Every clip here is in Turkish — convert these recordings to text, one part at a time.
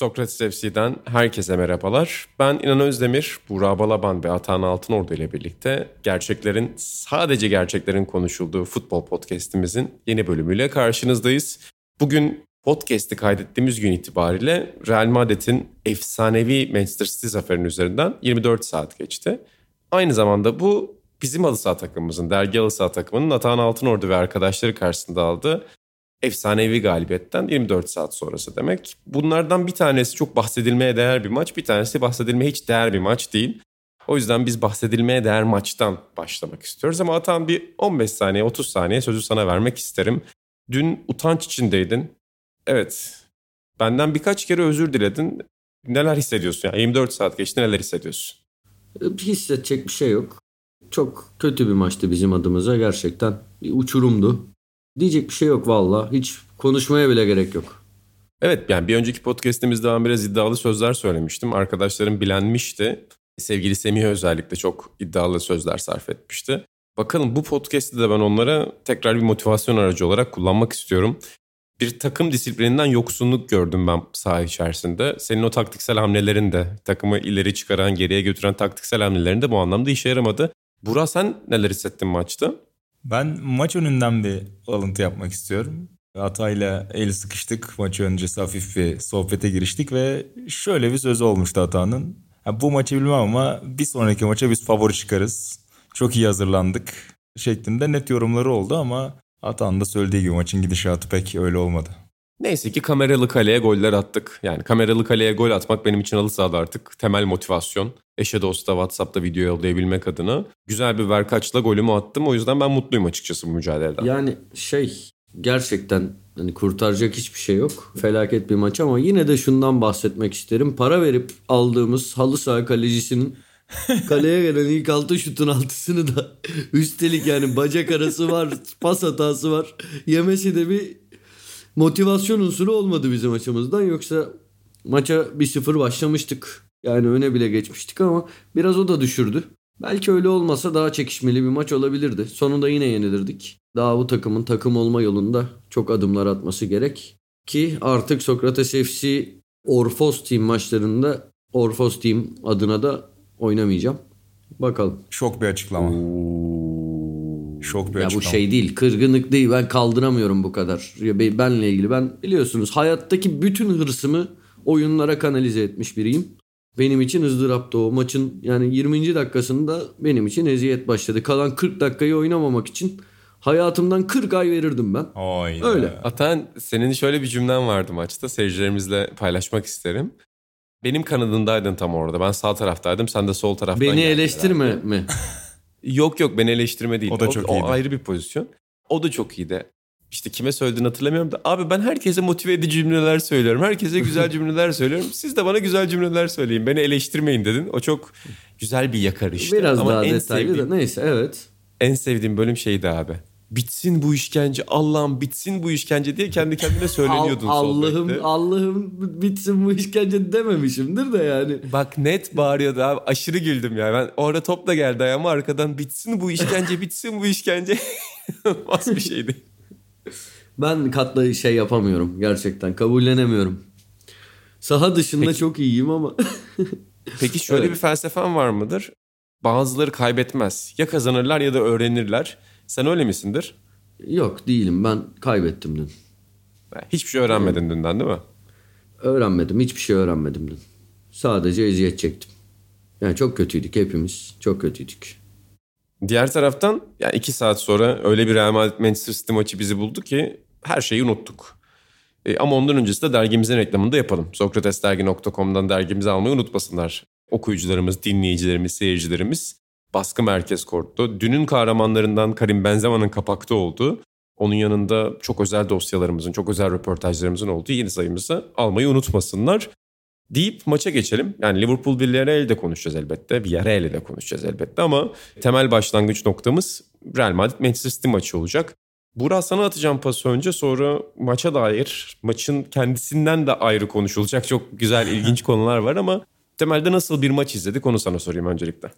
Sokrates FC'den herkese merhabalar. Ben İnan Özdemir, Burak Balaban ve Atan Altınordu ile birlikte gerçeklerin, sadece gerçeklerin konuşulduğu futbol podcast'imizin yeni bölümüyle karşınızdayız. Bugün podcast'i kaydettiğimiz gün itibariyle Real Madrid'in efsanevi Manchester City zaferinin üzerinden 24 saat geçti. Aynı zamanda bu bizim halı saha takımımızın, dergi halı saha takımının Atan Altınordu ve arkadaşları karşısında aldığı efsanevi galibiyetten 24 saat sonrası demek. Bunlardan bir tanesi çok bahsedilmeye değer bir maç, bir tanesi bahsedilmeye hiç değer bir maç değil. O yüzden biz bahsedilmeye değer maçtan başlamak istiyoruz. Ama Atan bir 15 saniye, 30 saniye sözü sana vermek isterim. Dün utanç içindeydin. Evet, benden birkaç kere özür diledin. Neler hissediyorsun? Yani 24 saat geçti neler hissediyorsun? Hissedecek bir şey yok. Çok kötü bir maçtı bizim adımıza gerçekten. Bir uçurumdu. Diyecek bir şey yok valla. Hiç konuşmaya bile gerek yok. Evet yani bir önceki podcastimizde ben biraz iddialı sözler söylemiştim. Arkadaşlarım bilenmişti. Sevgili Semih özellikle çok iddialı sözler sarf etmişti. Bakalım bu podcast'te de ben onlara tekrar bir motivasyon aracı olarak kullanmak istiyorum. Bir takım disiplininden yoksunluk gördüm ben saha içerisinde. Senin o taktiksel hamlelerin de takımı ileri çıkaran, geriye götüren taktiksel hamlelerin de bu anlamda işe yaramadı. Burak sen neler hissettin maçta? Ben maç önünden bir alıntı yapmak istiyorum. Atay'la el sıkıştık. Maç öncesi hafif bir sohbete giriştik ve şöyle bir sözü olmuştu Ata'nın. bu maçı bilmem ama bir sonraki maça biz favori çıkarız. Çok iyi hazırlandık şeklinde net yorumları oldu ama Ata'nın da söylediği gibi maçın gidişatı pek öyle olmadı. Neyse ki kameralı kaleye goller attık. Yani kameralı kaleye gol atmak benim için halı sahada artık temel motivasyon. Eşe dosta WhatsApp'ta video yollayabilmek adına. Güzel bir verkaçla golümü attım. O yüzden ben mutluyum açıkçası bu mücadeleden. Yani şey gerçekten hani kurtaracak hiçbir şey yok. Felaket bir maç ama yine de şundan bahsetmek isterim. Para verip aldığımız halı saha kalecisinin Kaleye gelen ilk altı şutun altısını da üstelik yani bacak arası var, pas hatası var. Yemesi de bir motivasyon unsuru olmadı bizim açımızdan. Yoksa maça 1-0 başlamıştık. Yani öne bile geçmiştik ama biraz o da düşürdü. Belki öyle olmasa daha çekişmeli bir maç olabilirdi. Sonunda yine yenilirdik. Daha bu takımın takım olma yolunda çok adımlar atması gerek. Ki artık Sokrates FC Orfos Team maçlarında Orfos Team adına da oynamayacağım. Bakalım. Şok bir açıklama. Şok bir ya bu şey değil. Kırgınlık değil. Ben kaldıramıyorum bu kadar. Benle ilgili ben biliyorsunuz hayattaki bütün hırsımı oyunlara kanalize etmiş biriyim. Benim için ızdıraptı o maçın yani 20. dakikasında benim için eziyet başladı. Kalan 40 dakikayı oynamamak için hayatımdan 40 ay verirdim ben. Oy Öyle. Atan senin şöyle bir cümlen vardı maçta seyircilerimizle paylaşmak isterim. Benim kanadındaydın tam orada. Ben sağ taraftaydım. Sen de sol taraftan Beni eleştirme herhalde. mi? Yok yok beni eleştirme değil. O da çok o, iyiydi. O ayrı bir pozisyon. O da çok iyiydi. İşte kime söylediğini hatırlamıyorum da abi ben herkese motive edici cümleler söylüyorum. Herkese güzel cümleler söylüyorum. Siz de bana güzel cümleler söyleyin. Beni eleştirmeyin dedin. O çok güzel bir yakarıştı. Biraz Ama daha en detaylı sevdiğim, da neyse evet. En sevdiğim bölüm şeydi abi. Bitsin bu işkence Allah'ım bitsin bu işkence diye kendi kendine söyleniyordun. Allah'ım Allah'ım bitsin bu işkence dememişimdir de yani. Bak net bağırıyordu abi aşırı güldüm ya. Ben orada top da geldi ayağıma arkadan bitsin bu işkence bitsin bu işkence. Nasıl bir şeydi. Ben katla şey yapamıyorum gerçekten kabullenemiyorum. Saha dışında Peki. çok iyiyim ama. Peki şöyle evet. bir felsefen var mıdır? Bazıları kaybetmez. Ya kazanırlar ya da öğrenirler. Sen öyle misindir? Yok değilim. Ben kaybettim dün. Hiçbir şey öğrenmedin dünden değil mi? Öğrenmedim. Hiçbir şey öğrenmedim dün. Sadece eziyet çektim. Yani çok kötüydük hepimiz. Çok kötüydük. Diğer taraftan yani iki saat sonra öyle bir Real Madrid Manchester City maçı bizi buldu ki her şeyi unuttuk. E, ama ondan öncesi de dergimizin reklamını da yapalım. Sokratesdergi.com'dan dergimizi almayı unutmasınlar. Okuyucularımız, dinleyicilerimiz, seyircilerimiz baskı merkez korttu. Dünün kahramanlarından Karim Benzema'nın kapakta olduğu, onun yanında çok özel dosyalarımızın, çok özel röportajlarımızın olduğu yeni sayımızı almayı unutmasınlar. Deyip maça geçelim. Yani Liverpool Villarreal'i de konuşacağız elbette. Villarreal'i de konuşacağız elbette ama temel başlangıç noktamız Real Madrid Manchester City maçı olacak. Burak sana atacağım pası önce sonra maça dair maçın kendisinden de ayrı konuşulacak çok güzel ilginç konular var ama temelde nasıl bir maç izledik onu sana sorayım öncelikle.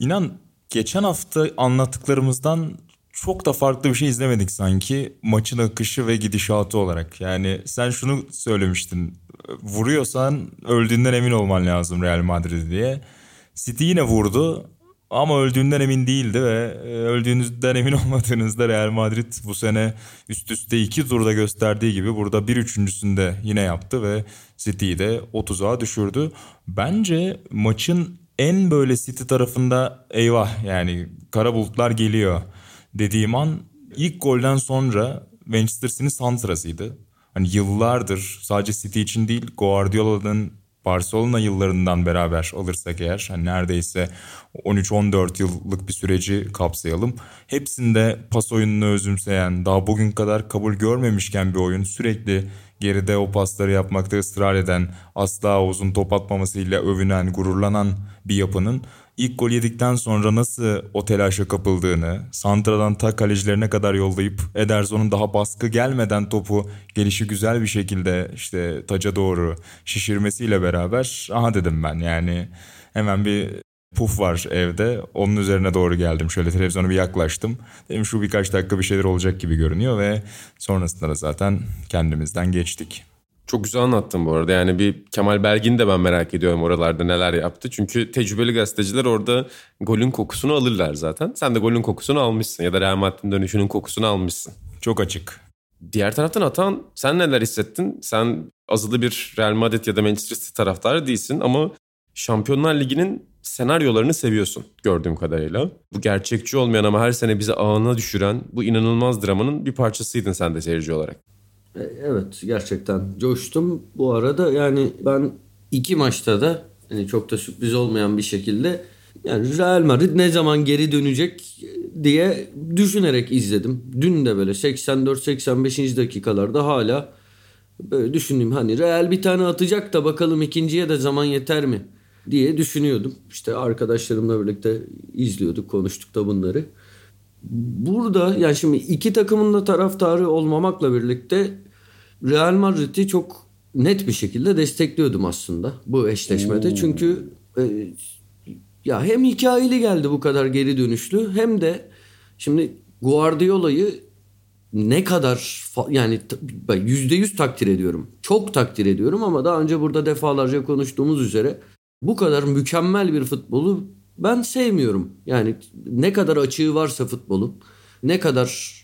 İnan geçen hafta anlattıklarımızdan çok da farklı bir şey izlemedik sanki maçın akışı ve gidişatı olarak. Yani sen şunu söylemiştin. Vuruyorsan öldüğünden emin olman lazım Real Madrid diye. City yine vurdu ama öldüğünden emin değildi ve e, öldüğünüzden emin olmadığınızda Real Madrid bu sene üst üste iki turda gösterdiği gibi burada bir üçüncüsünde yine yaptı ve City'yi de 30'a düşürdü. Bence maçın en böyle City tarafında eyvah yani kara bulutlar geliyor dediğim an ilk golden sonra Manchester City'nin santrasıydı. Hani yıllardır sadece City için değil Guardiola'nın Barcelona yıllarından beraber alırsak eğer hani neredeyse 13-14 yıllık bir süreci kapsayalım. Hepsinde pas oyununu özümseyen, daha bugün kadar kabul görmemişken bir oyun sürekli geride o pasları yapmakta ısrar eden, asla uzun top atmamasıyla övünen, gururlanan bir yapının ilk gol yedikten sonra nasıl o telaşa kapıldığını, Santra'dan ta kalecilerine kadar yollayıp Ederson'un daha baskı gelmeden topu gelişi güzel bir şekilde işte taca doğru şişirmesiyle beraber aha dedim ben. Yani hemen bir puf var evde. Onun üzerine doğru geldim. Şöyle televizyona bir yaklaştım. Dedim şu birkaç dakika bir şeyler olacak gibi görünüyor ve sonrasında da zaten kendimizden geçtik. Çok güzel anlattın bu arada. Yani bir Kemal Belgin de ben merak ediyorum oralarda neler yaptı. Çünkü tecrübeli gazeteciler orada golün kokusunu alırlar zaten. Sen de golün kokusunu almışsın ya da Real Madrid'in dönüşünün kokusunu almışsın. Çok açık. Diğer taraftan Atan sen neler hissettin? Sen azılı bir Real Madrid ya da Manchester City taraftarı değilsin ama Şampiyonlar Ligi'nin senaryolarını seviyorsun gördüğüm kadarıyla. Bu gerçekçi olmayan ama her sene bizi ağına düşüren bu inanılmaz dramanın bir parçasıydın sen de seyirci olarak. E, evet gerçekten coştum. Bu arada yani ben iki maçta da hani çok da sürpriz olmayan bir şekilde yani Real Madrid ne zaman geri dönecek diye düşünerek izledim. Dün de böyle 84-85. dakikalarda hala böyle düşündüm hani Real bir tane atacak da bakalım ikinciye de zaman yeter mi diye düşünüyordum. İşte arkadaşlarımla birlikte izliyorduk, konuştuk da bunları. Burada yani şimdi iki takımın da taraftarı olmamakla birlikte Real Madrid'i çok net bir şekilde destekliyordum aslında bu eşleşmede. Oo. Çünkü e, ya hem hikayeli geldi bu kadar geri dönüşlü hem de şimdi Guardiola'yı ne kadar yani yüzde yüz takdir ediyorum. Çok takdir ediyorum ama daha önce burada defalarca konuştuğumuz üzere bu kadar mükemmel bir futbolu ben sevmiyorum. Yani ne kadar açığı varsa futbolun ne kadar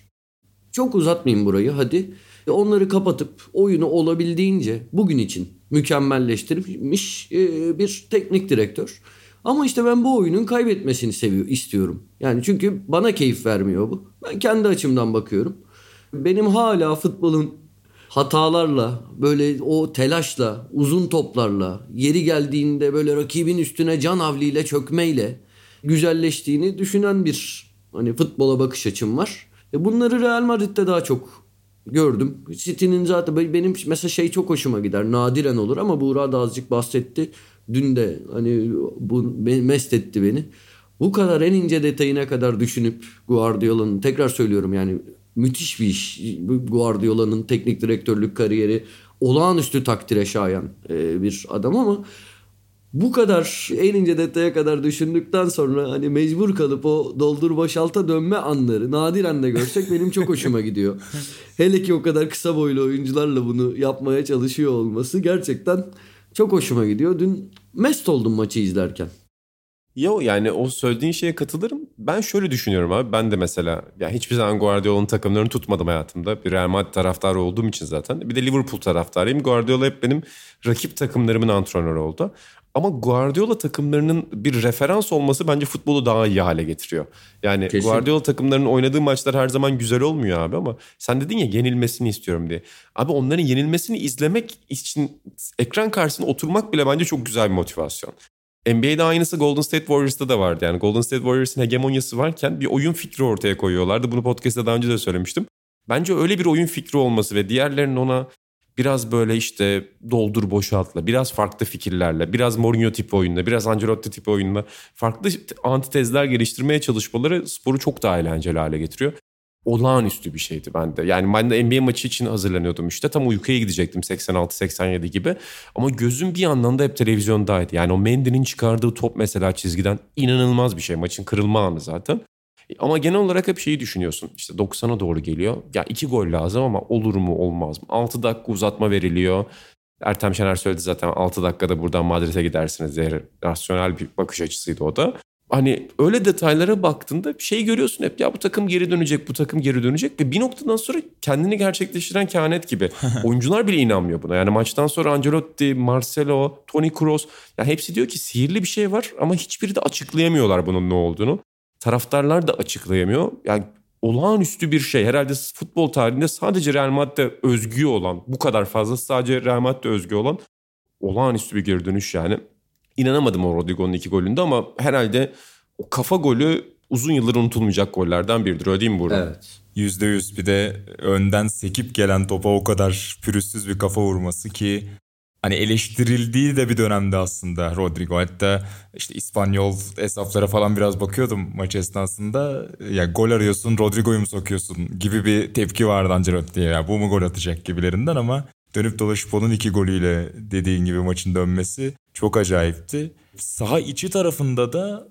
çok uzatmayayım burayı hadi. Onları kapatıp oyunu olabildiğince bugün için mükemmelleştirmiş e, bir teknik direktör. Ama işte ben bu oyunun kaybetmesini seviyor, istiyorum. Yani çünkü bana keyif vermiyor bu. Ben kendi açımdan bakıyorum. Benim hala futbolun hatalarla, böyle o telaşla, uzun toplarla, yeri geldiğinde böyle rakibin üstüne can avliyle çökmeyle güzelleştiğini düşünen bir hani futbola bakış açım var. E bunları Real Madrid'de daha çok gördüm. City'nin zaten benim mesela şey çok hoşuma gider. Nadiren olur ama Buğra da azıcık bahsetti. Dün de hani bu mest etti beni. Bu kadar en ince detayına kadar düşünüp Guardiola'nın tekrar söylüyorum yani müthiş bir iş. Guardiola'nın teknik direktörlük kariyeri olağanüstü takdire şayan e, bir adam ama bu kadar en ince detaya kadar düşündükten sonra hani mecbur kalıp o doldur boşalta dönme anları nadiren de görsek benim çok hoşuma gidiyor. Hele ki o kadar kısa boylu oyuncularla bunu yapmaya çalışıyor olması gerçekten çok hoşuma gidiyor. Dün mest oldum maçı izlerken. Yo yani o söylediğin şeye katılırım. Ben şöyle düşünüyorum abi. Ben de mesela ya hiçbir zaman Guardiola'nın takımlarını tutmadım hayatımda. Bir Real Madrid taraftarı olduğum için zaten. Bir de Liverpool taraftarıyım. Guardiola hep benim rakip takımlarımın antrenörü oldu. Ama Guardiola takımlarının bir referans olması bence futbolu daha iyi hale getiriyor. Yani Kesin. Guardiola takımlarının oynadığı maçlar her zaman güzel olmuyor abi ama sen dedin ya yenilmesini istiyorum diye. Abi onların yenilmesini izlemek için ekran karşısında oturmak bile bence çok güzel bir motivasyon. NBA'de aynısı Golden State Warriors'ta da vardı. Yani Golden State Warriors'ın hegemonyası varken bir oyun fikri ortaya koyuyorlardı. Bunu podcast'ta daha önce de söylemiştim. Bence öyle bir oyun fikri olması ve diğerlerinin ona biraz böyle işte doldur boşaltla, biraz farklı fikirlerle, biraz Mourinho tipi oyunla, biraz Ancelotti tipi oyunla farklı antitezler geliştirmeye çalışmaları sporu çok daha eğlenceli hale getiriyor. Olağanüstü bir şeydi bende. Yani ben de NBA maçı için hazırlanıyordum işte. Tam uykuya gidecektim 86-87 gibi. Ama gözüm bir yandan da hep televizyondaydı. Yani o Mendy'nin çıkardığı top mesela çizgiden inanılmaz bir şey. Maçın kırılma anı zaten. Ama genel olarak hep şeyi düşünüyorsun. İşte 90'a doğru geliyor. Ya iki gol lazım ama olur mu olmaz mı? 6 dakika uzatma veriliyor. Ertem Şener söyledi zaten 6 dakikada buradan Madrid'e gidersiniz diye rasyonel bir bakış açısıydı o da. Hani öyle detaylara baktığında şey görüyorsun hep ya bu takım geri dönecek, bu takım geri dönecek ve bir noktadan sonra kendini gerçekleştiren kehanet gibi. Oyuncular bile inanmıyor buna. Yani maçtan sonra Ancelotti, Marcelo, Toni Kroos ya hepsi diyor ki sihirli bir şey var ama hiçbiri de açıklayamıyorlar bunun ne olduğunu. Taraftarlar da açıklayamıyor. Yani olağanüstü bir şey. Herhalde futbol tarihinde sadece Real Madrid'de özgü olan, bu kadar fazla sadece Real Madrid'de özgü olan olağanüstü bir geri dönüş yani. İnanamadım o Rodrigo'nun iki golünde ama herhalde o kafa golü uzun yıllar unutulmayacak gollerden biridir. Öyle değil mi Burak? Evet. Yüzde yüz bir de önden sekip gelen topa o kadar pürüzsüz bir kafa vurması ki hani eleştirildiği de bir dönemde aslında Rodrigo. Hatta işte İspanyol hesaplara falan biraz bakıyordum maç esnasında. Ya gol arıyorsun Rodrigo'yu mu sokuyorsun gibi bir tepki vardı Ancelotti'ye. Ya bu mu gol atacak gibilerinden ama dönüp dolaşıp onun iki golüyle dediğin gibi maçın dönmesi çok acayipti. Saha içi tarafında da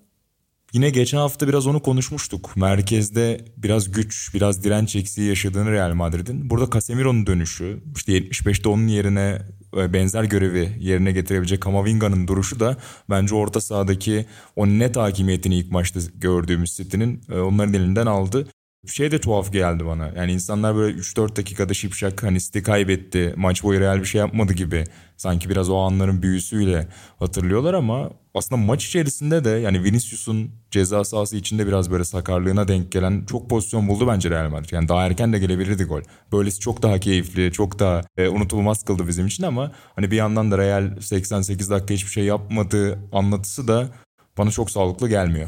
Yine geçen hafta biraz onu konuşmuştuk. Merkezde biraz güç, biraz direnç eksiği yaşadığını Real Madrid'in. Burada Casemiro'nun dönüşü, işte 75'te onun yerine e, benzer görevi yerine getirebilecek Kamavinga'nın duruşu da bence orta sahadaki o net hakimiyetini ilk maçta gördüğümüz City'nin e, onların elinden aldı. Şey de tuhaf geldi bana. Yani insanlar böyle 3-4 dakikada şipşak hani City kaybetti. Maç boyu Real bir şey yapmadı gibi. Sanki biraz o anların büyüsüyle hatırlıyorlar ama aslında maç içerisinde de yani Vinicius'un ceza sahası içinde biraz böyle sakarlığına denk gelen çok pozisyon buldu bence Real Madrid. Yani daha erken de gelebilirdi gol. Böylesi çok daha keyifli, çok daha e, unutulmaz kıldı bizim için ama hani bir yandan da Real 88 dakika hiçbir şey yapmadığı anlatısı da bana çok sağlıklı gelmiyor.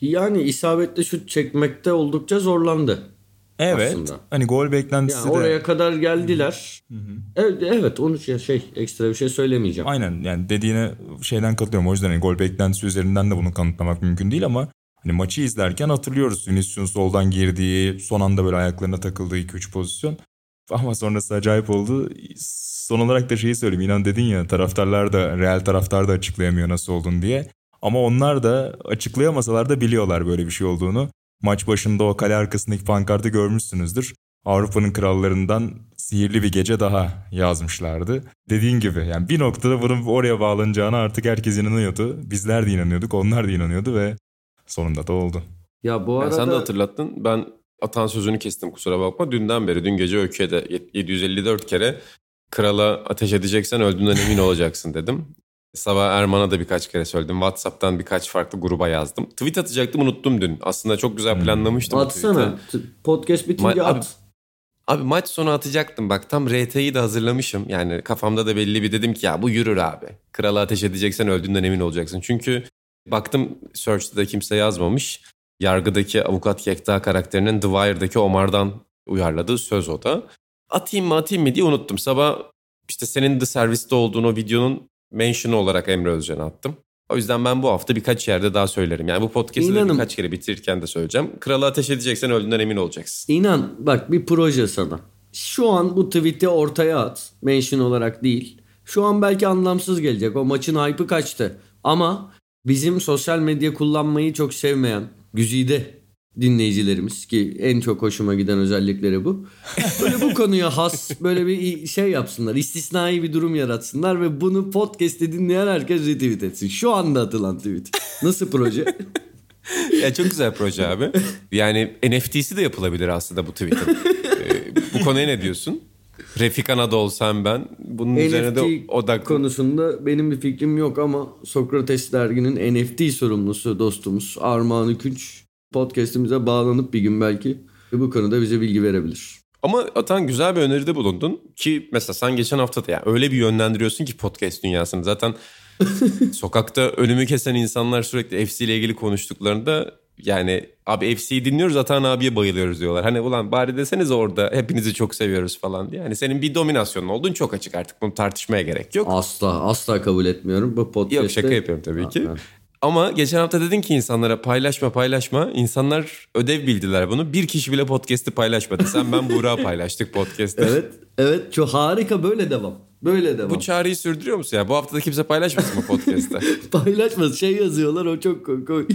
Yani isabetli şut çekmekte oldukça zorlandı. Evet. Aslında. Hani gol beklentisi Yani de. oraya kadar geldiler. Evet, evet onu şey, şey ekstra bir şey söylemeyeceğim. Aynen yani dediğine şeyden katılıyorum. O yüzden hani gol beklentisi üzerinden de bunu kanıtlamak mümkün değil ama hani maçı izlerken hatırlıyoruz Vinicius'un soldan girdiği, son anda böyle ayaklarına takıldığı 2-3 pozisyon. Ama sonrası acayip oldu. Son olarak da şeyi söyleyeyim. İnan dedin ya taraftarlar da, real taraftar da açıklayamıyor nasıl olduğunu diye. Ama onlar da açıklayamasalar da biliyorlar böyle bir şey olduğunu. Maç başında o kale arkasındaki pankartı görmüşsünüzdür. Avrupa'nın krallarından sihirli bir gece daha yazmışlardı. Dediğin gibi yani bir noktada bunun oraya bağlanacağına artık herkes inanıyordu. Bizler de inanıyorduk, onlar da inanıyordu ve sonunda da oldu. Ya bu Yani arada sen de hatırlattın. Ben atan sözünü kestim kusura bakma. Dünden beri, dün gece Öykü'ye de 754 kere krala ateş edeceksen öldüğünden emin olacaksın dedim. Sabah Erman'a da birkaç kere söyledim. WhatsApp'tan birkaç farklı gruba yazdım. Tweet atacaktım unuttum dün. Aslında çok güzel planlamıştım. bu tweet'i. atsana. Podcast bitince Ma- abi- at. Abi maç sonu atacaktım bak tam RT'yi de hazırlamışım. Yani kafamda da belli bir dedim ki ya bu yürür abi. Krala ateş edeceksen öldüğünden emin olacaksın. Çünkü baktım search'te de kimse yazmamış. Yargıdaki avukat Yekta karakterinin The Wire'daki Omar'dan uyarladığı söz o da. Atayım mı atayım mı diye unuttum. Sabah işte senin The Service'de olduğun o videonun mention'ı olarak Emre Özcan'a attım. O yüzden ben bu hafta birkaç yerde daha söylerim. Yani bu podcast'ı İnanın- birkaç kere bitirirken de söyleyeceğim. Krala ateş edeceksen öldüğünden emin olacaksın. İnan bak bir proje sana. Şu an bu tweet'i ortaya at. Mention olarak değil. Şu an belki anlamsız gelecek. O maçın hype'ı kaçtı. Ama bizim sosyal medya kullanmayı çok sevmeyen güzide dinleyicilerimiz ki en çok hoşuma giden özellikleri bu. Böyle bu konuya has böyle bir şey yapsınlar. istisnai bir durum yaratsınlar ve bunu podcast'te dinleyen herkes retweet etsin. Şu anda atılan tweet. Nasıl proje? Ya çok güzel proje abi. Yani NFT'si de yapılabilir aslında bu Twitter'ın. Ee, bu konuya ne diyorsun? Refik Anadolu sen ben. Bunun üzerine de NFT odak konusunda benim bir fikrim yok ama Sokrates derginin NFT sorumlusu dostumuz Armağan Ükünç podcast'imize bağlanıp bir gün belki bu konuda bize bilgi verebilir. Ama Atan güzel bir öneride bulundun ki mesela sen geçen hafta da ya öyle bir yönlendiriyorsun ki podcast dünyasını. Zaten sokakta önümü kesen insanlar sürekli FC ile ilgili konuştuklarında yani abi FC'yi dinliyoruz Atan abiye bayılıyoruz diyorlar. Hani ulan bari deseniz orada hepinizi çok seviyoruz falan diye. Yani senin bir dominasyonun olduğun çok açık artık bunu tartışmaya gerek yok. Asla asla kabul etmiyorum. Bu podcast'te... Yok şaka yapıyorum tabii ki. Ama geçen hafta dedin ki insanlara paylaşma paylaşma. İnsanlar ödev bildiler bunu. Bir kişi bile podcast'i paylaşmadı. Sen ben Buğra paylaştık podcast'te. Evet. Evet çok harika böyle devam. Böyle devam. Bu çağrıyı sürdürüyor musun ya? Bu hafta da kimse paylaşmasın mı podcast'te? Paylaşmaz şey yazıyorlar o çok komik.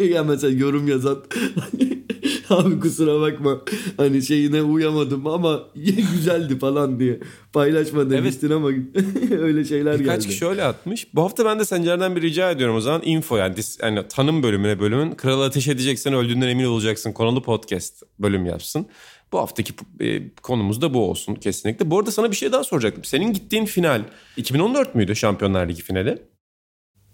ya mesela yorum yazan abi kusura bakma hani şeyine uyamadım ama güzeldi falan diye paylaşma demiştin ama öyle şeyler Birkaç geldi. kişi öyle atmış. Bu hafta ben de Sencer'den bir rica ediyorum o zaman. Info yani, dis, yani tanım bölümüne bölümün. Kralı ateş edeceksen öldüğünden emin olacaksın. Konalı podcast bölüm yapsın. Bu haftaki e, konumuz da bu olsun kesinlikle. Bu arada sana bir şey daha soracaktım. Senin gittiğin final 2014 müydü Şampiyonlar Ligi finali?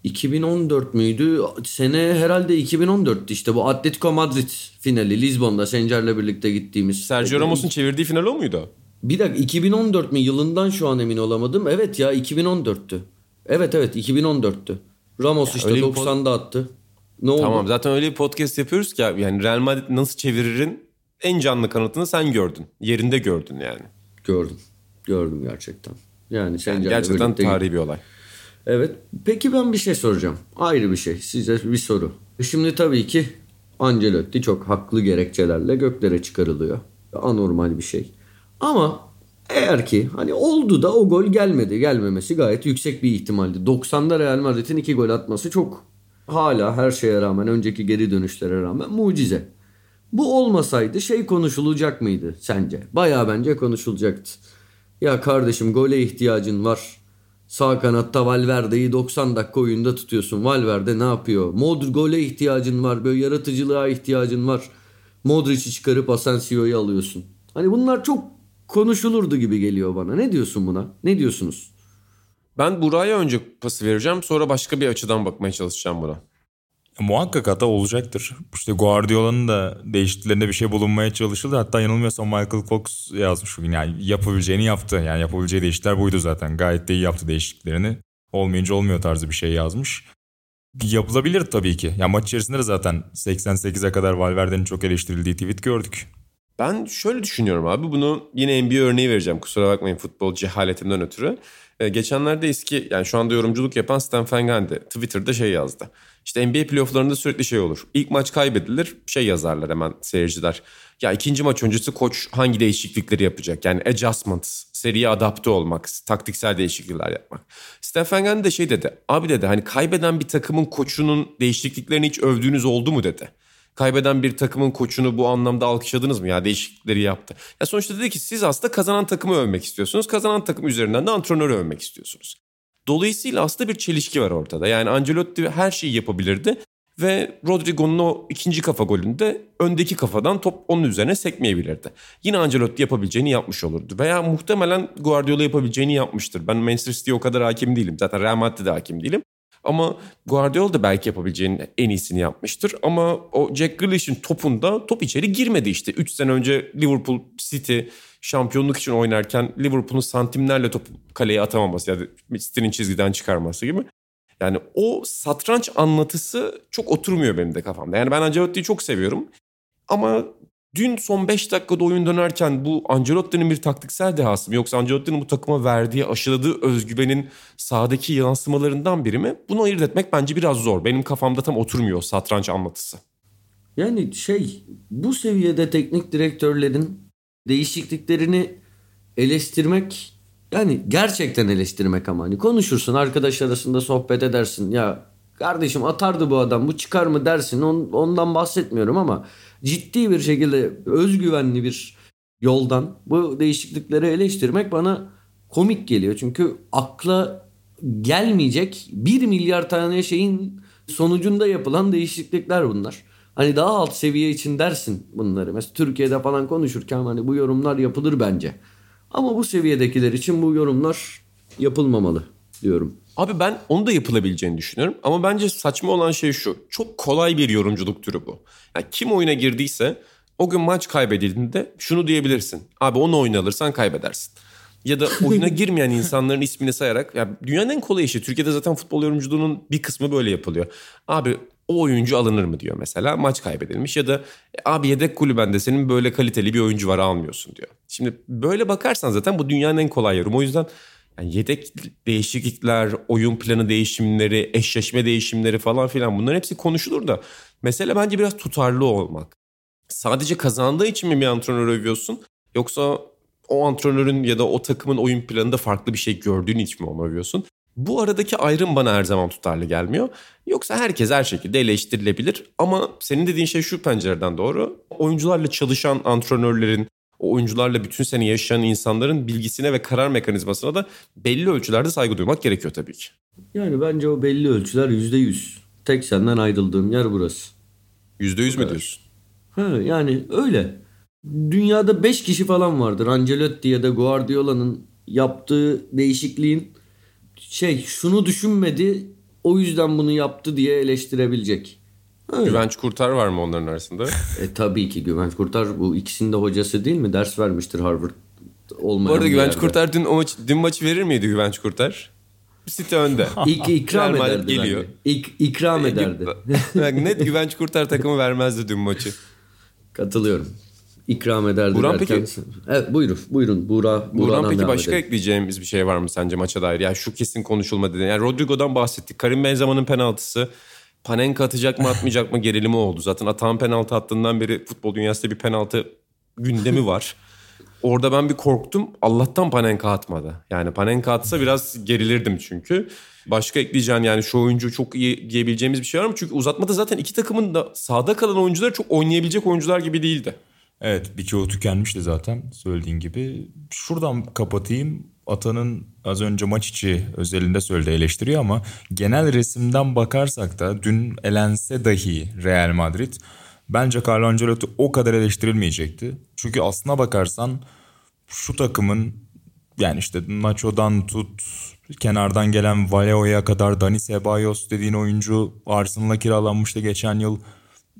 2014 müydü? Sene herhalde 2014'tü işte bu Atletico Madrid finali Lizbon'da Sencer'le birlikte gittiğimiz. Sergio Ramos'un çevirdiği final o muydu? Bir dakika 2014 mi yılından şu an emin olamadım. Evet ya 2014'tü. Evet evet 2014'tü. Ramos işte öyle bir 90'da attı. Ne oldu? Tamam zaten öyle bir podcast yapıyoruz ki abi, yani Real Madrid nasıl çeviririn en canlı kanıtını sen gördün. Yerinde gördün yani. Gördüm. Gördüm gerçekten. Yani Sencer'le Gerçekten tarihi bir olay. Evet. Peki ben bir şey soracağım. Ayrı bir şey. Size bir soru. Şimdi tabii ki Ancelotti çok haklı gerekçelerle göklere çıkarılıyor. Anormal bir şey. Ama eğer ki hani oldu da o gol gelmedi. Gelmemesi gayet yüksek bir ihtimaldi. 90'da Real Madrid'in iki gol atması çok hala her şeye rağmen önceki geri dönüşlere rağmen mucize. Bu olmasaydı şey konuşulacak mıydı sence? Bayağı bence konuşulacaktı. Ya kardeşim gole ihtiyacın var. Sağ kanatta Valverde'yi 90 dakika oyunda tutuyorsun. Valverde ne yapıyor? Modric gole ihtiyacın var. Böyle yaratıcılığa ihtiyacın var. Modric'i çıkarıp Asensio'yu alıyorsun. Hani bunlar çok konuşulurdu gibi geliyor bana. Ne diyorsun buna? Ne diyorsunuz? Ben Buraya önce pası vereceğim sonra başka bir açıdan bakmaya çalışacağım buna. Muhakkak hata olacaktır. İşte Guardiola'nın da değişikliklerinde bir şey bulunmaya çalışıldı. Hatta yanılmıyorsam Michael Cox yazmış bugün. Yani yapabileceğini yaptı. Yani yapabileceği değişiklikler buydu zaten. Gayet de iyi yaptı değişikliklerini. Olmayınca olmuyor tarzı bir şey yazmış. Yapılabilir tabii ki. Ya maç içerisinde de zaten 88'e kadar Valverde'nin çok eleştirildiği tweet gördük. Ben şöyle düşünüyorum abi. Bunu yine NBA örneği vereceğim. Kusura bakmayın futbol cehaletimden ötürü. Ee, geçenlerde eski yani şu anda yorumculuk yapan Stan Van Gundy Twitter'da şey yazdı. İşte NBA playofflarında sürekli şey olur. İlk maç kaybedilir şey yazarlar hemen seyirciler. Ya ikinci maç öncesi koç hangi değişiklikleri yapacak? Yani adjustments, seriye adapte olmak, taktiksel değişiklikler yapmak. Stefan Gundy de şey dedi. Abi dedi hani kaybeden bir takımın koçunun değişikliklerini hiç övdüğünüz oldu mu dedi. Kaybeden bir takımın koçunu bu anlamda alkışladınız mı ya değişiklikleri yaptı. Ya sonuçta dedi ki siz aslında kazanan takımı övmek istiyorsunuz. Kazanan takım üzerinden de antrenörü övmek istiyorsunuz. Dolayısıyla aslında bir çelişki var ortada. Yani Ancelotti her şeyi yapabilirdi ve Rodrigo'nun o ikinci kafa golünde öndeki kafadan top onun üzerine sekmeyebilirdi. Yine Ancelotti yapabileceğini yapmış olurdu. Veya muhtemelen Guardiola yapabileceğini yapmıştır. Ben Manchester City'ye o kadar hakim değilim. Zaten Real Madrid'e hakim değilim. Ama Guardiola da belki yapabileceğinin en iyisini yapmıştır. Ama o Jack Grealish'in topunda top içeri girmedi işte. 3 sene önce Liverpool City şampiyonluk için oynarken Liverpool'un santimlerle top kaleye atamaması ya da City'nin çizgiden çıkarması gibi. Yani o satranç anlatısı çok oturmuyor benim de kafamda. Yani ben Ancelotti'yi çok seviyorum. Ama dün son 5 dakikada oyun dönerken bu Ancelotti'nin bir taktiksel dehası mı yoksa Ancelotti'nin bu takıma verdiği, aşıladığı özgüvenin sahadaki yansımalarından biri mi? Bunu ayırt etmek bence biraz zor. Benim kafamda tam oturmuyor satranç anlatısı. Yani şey bu seviyede teknik direktörlerin değişikliklerini eleştirmek yani gerçekten eleştirmek ama hani konuşursun arkadaş arasında sohbet edersin ya kardeşim atardı bu adam bu çıkar mı dersin On, ondan bahsetmiyorum ama ciddi bir şekilde özgüvenli bir yoldan bu değişiklikleri eleştirmek bana komik geliyor. Çünkü akla gelmeyecek bir milyar tane şeyin sonucunda yapılan değişiklikler bunlar. Hani daha alt seviye için dersin bunları. Mesela Türkiye'de falan konuşurken hani bu yorumlar yapılır bence. Ama bu seviyedekiler için bu yorumlar yapılmamalı diyorum. Abi ben onu da yapılabileceğini düşünüyorum. Ama bence saçma olan şey şu. Çok kolay bir yorumculuk türü bu. Yani kim oyuna girdiyse o gün maç kaybedildiğinde şunu diyebilirsin. Abi onu oyuna alırsan kaybedersin. Ya da oyuna girmeyen insanların ismini sayarak. Ya dünyanın en kolay işi. Türkiye'de zaten futbol yorumculuğunun bir kısmı böyle yapılıyor. Abi o oyuncu alınır mı diyor mesela maç kaybedilmiş ya da e, abi yedek kulübende senin böyle kaliteli bir oyuncu var almıyorsun diyor. Şimdi böyle bakarsan zaten bu dünyanın en kolay yorum. O yüzden Yani yedek değişiklikler, oyun planı değişimleri, eşleşme değişimleri falan filan bunların hepsi konuşulur da mesele bence biraz tutarlı olmak. Sadece kazandığı için mi bir antrenör övüyorsun yoksa o antrenörün ya da o takımın oyun planında farklı bir şey gördüğün için mi onu övüyorsun? Bu aradaki ayrım bana her zaman tutarlı gelmiyor. Yoksa herkes her şekilde eleştirilebilir ama senin dediğin şey şu pencereden doğru. Oyuncularla çalışan antrenörlerin, o oyuncularla bütün sene yaşayan insanların bilgisine ve karar mekanizmasına da belli ölçülerde saygı duymak gerekiyor tabii ki. Yani bence o belli ölçüler yüzde yüz. Tek senden ayrıldığım yer burası. Yüzde yüz mü diyorsun? Ha, yani öyle. Dünyada 5 kişi falan vardır. Ancelotti ya da Guardiola'nın yaptığı değişikliğin şey şunu düşünmedi o yüzden bunu yaptı diye eleştirebilecek. Öyle. Güvenç Kurtar var mı onların arasında? E, tabii ki Güvenç Kurtar bu ikisinin de hocası değil mi? Ders vermiştir Harvard olmayan Bu arada Güvenç yerde. Kurtar dün, o maç, dün maçı verir miydi Güvenç Kurtar? City önde. İk, ikram ederdi geliyor. bence. İk, ikram ederdi. Yani net Güvenç Kurtar takımı vermezdi dün maçı. Katılıyorum. İkram ederdi Buran derken. peki- Evet buyurun. Buyurun. Buğra, Buğra'dan peki başka edelim. ekleyeceğimiz bir şey var mı sence maça dair? Ya şu kesin konuşulmadı. Yani Rodrigo'dan bahsettik. Karim Benzema'nın penaltısı. Panenka atacak mı atmayacak mı gerilimi oldu. Zaten atan penaltı attığından beri futbol dünyasında bir penaltı gündemi var. Orada ben bir korktum. Allah'tan Panenka atmadı. Yani Panenka atsa biraz gerilirdim çünkü. Başka ekleyeceğin yani şu oyuncu çok iyi diyebileceğimiz bir şey var mı? Çünkü uzatmada zaten iki takımın da sahada kalan oyuncular çok oynayabilecek oyuncular gibi değildi. Evet birçoğu tükenmişti zaten söylediğin gibi. Şuradan kapatayım. Atan'ın az önce maç içi özelinde söylediği eleştiriyor ama genel resimden bakarsak da dün elense dahi Real Madrid bence Carlo Ancelotti o kadar eleştirilmeyecekti. Çünkü aslına bakarsan şu takımın yani işte Nacho'dan tut kenardan gelen Valeo'ya kadar Dani Ceballos dediğin oyuncu Arsenal'a kiralanmıştı geçen yıl.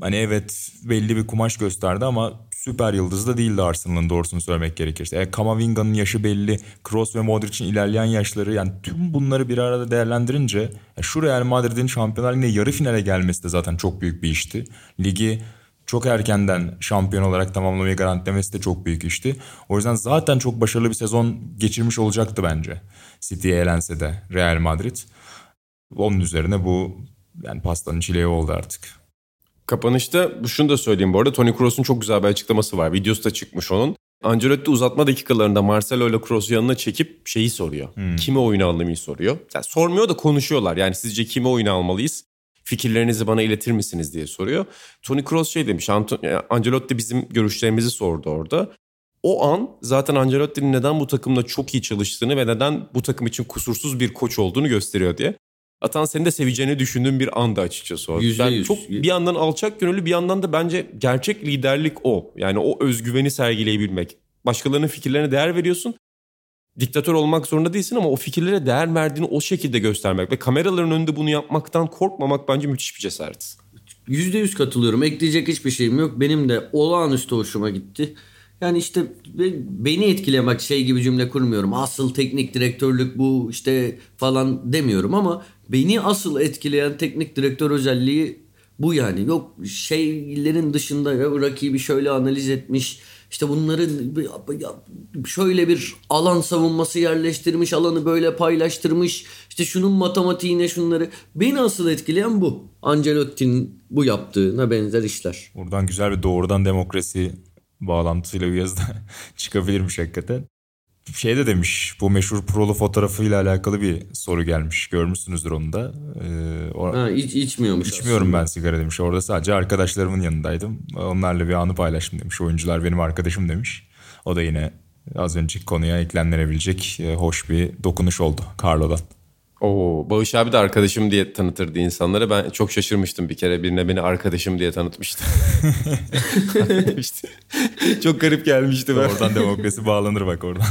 Hani evet belli bir kumaş gösterdi ama süper yıldız da değildi Arsenal'ın doğrusunu söylemek gerekirse. E, Kamavinga'nın yaşı belli. Kroos ve Modric'in ilerleyen yaşları yani tüm bunları bir arada değerlendirince ya şu Real Madrid'in Şampiyonlar Ligi'nde yarı finale gelmesi de zaten çok büyük bir işti. Ligi çok erkenden şampiyon olarak tamamlamayı garantilemesi de çok büyük işti. O yüzden zaten çok başarılı bir sezon geçirmiş olacaktı bence. City'ye elense de Real Madrid. Onun üzerine bu yani pastanın çileği oldu artık. Kapanışta şunu da söyleyeyim bu arada. Toni Kroos'un çok güzel bir açıklaması var. Videosu da çıkmış onun. Ancelotti uzatma dakikalarında Marcelo ile Kroos'u yanına çekip şeyi soruyor. Kime oyunu almayı soruyor. Yani sormuyor da konuşuyorlar. Yani sizce kime oyunu almalıyız? Fikirlerinizi bana iletir misiniz diye soruyor. Toni Kroos şey demiş. Ancelotti bizim görüşlerimizi sordu orada. O an zaten Ancelotti'nin neden bu takımla çok iyi çalıştığını ve neden bu takım için kusursuz bir koç olduğunu gösteriyor diye. Atan seni de seveceğini düşündüğüm bir anda açıkçası o. Yüzde Ben yüz. çok bir yandan alçak gönüllü bir yandan da bence gerçek liderlik o. Yani o özgüveni sergileyebilmek. Başkalarının fikirlerine değer veriyorsun. Diktatör olmak zorunda değilsin ama o fikirlere değer verdiğini o şekilde göstermek ve kameraların önünde bunu yapmaktan korkmamak bence müthiş bir cesaret. Yüzde yüz katılıyorum. Ekleyecek hiçbir şeyim yok. Benim de olağanüstü hoşuma gitti. Yani işte be- beni etkilemek şey gibi cümle kurmuyorum. Asıl teknik direktörlük bu işte falan demiyorum ama beni asıl etkileyen teknik direktör özelliği bu yani. Yok şeylerin dışında ya rakibi şöyle analiz etmiş. İşte bunların şöyle bir alan savunması yerleştirmiş, alanı böyle paylaştırmış. İşte şunun matematiğine şunları. Beni asıl etkileyen bu. Ancelotti'nin bu yaptığına benzer işler. Buradan güzel bir doğrudan demokrasi bağlantısıyla bir yazı da çıkabilirmiş hakikaten. Şey de demiş bu meşhur prolu fotoğrafıyla alakalı bir soru gelmiş. Görmüşsünüzdür onu da. Ee, Ha, iç, içmiyormuş İçmiyorum aslında. ben sigara demiş. Orada sadece arkadaşlarımın yanındaydım. Onlarla bir anı paylaştım demiş. Oyuncular benim arkadaşım demiş. O da yine az önceki konuya eklenilebilecek e, hoş bir dokunuş oldu Carlo'dan. Oo, Bağış abi de arkadaşım diye tanıtırdı insanlara. Ben çok şaşırmıştım bir kere birine beni arkadaşım diye tanıtmıştı. İşte, çok garip gelmişti. Ben. Oradan demokrasi bağlanır bak oradan.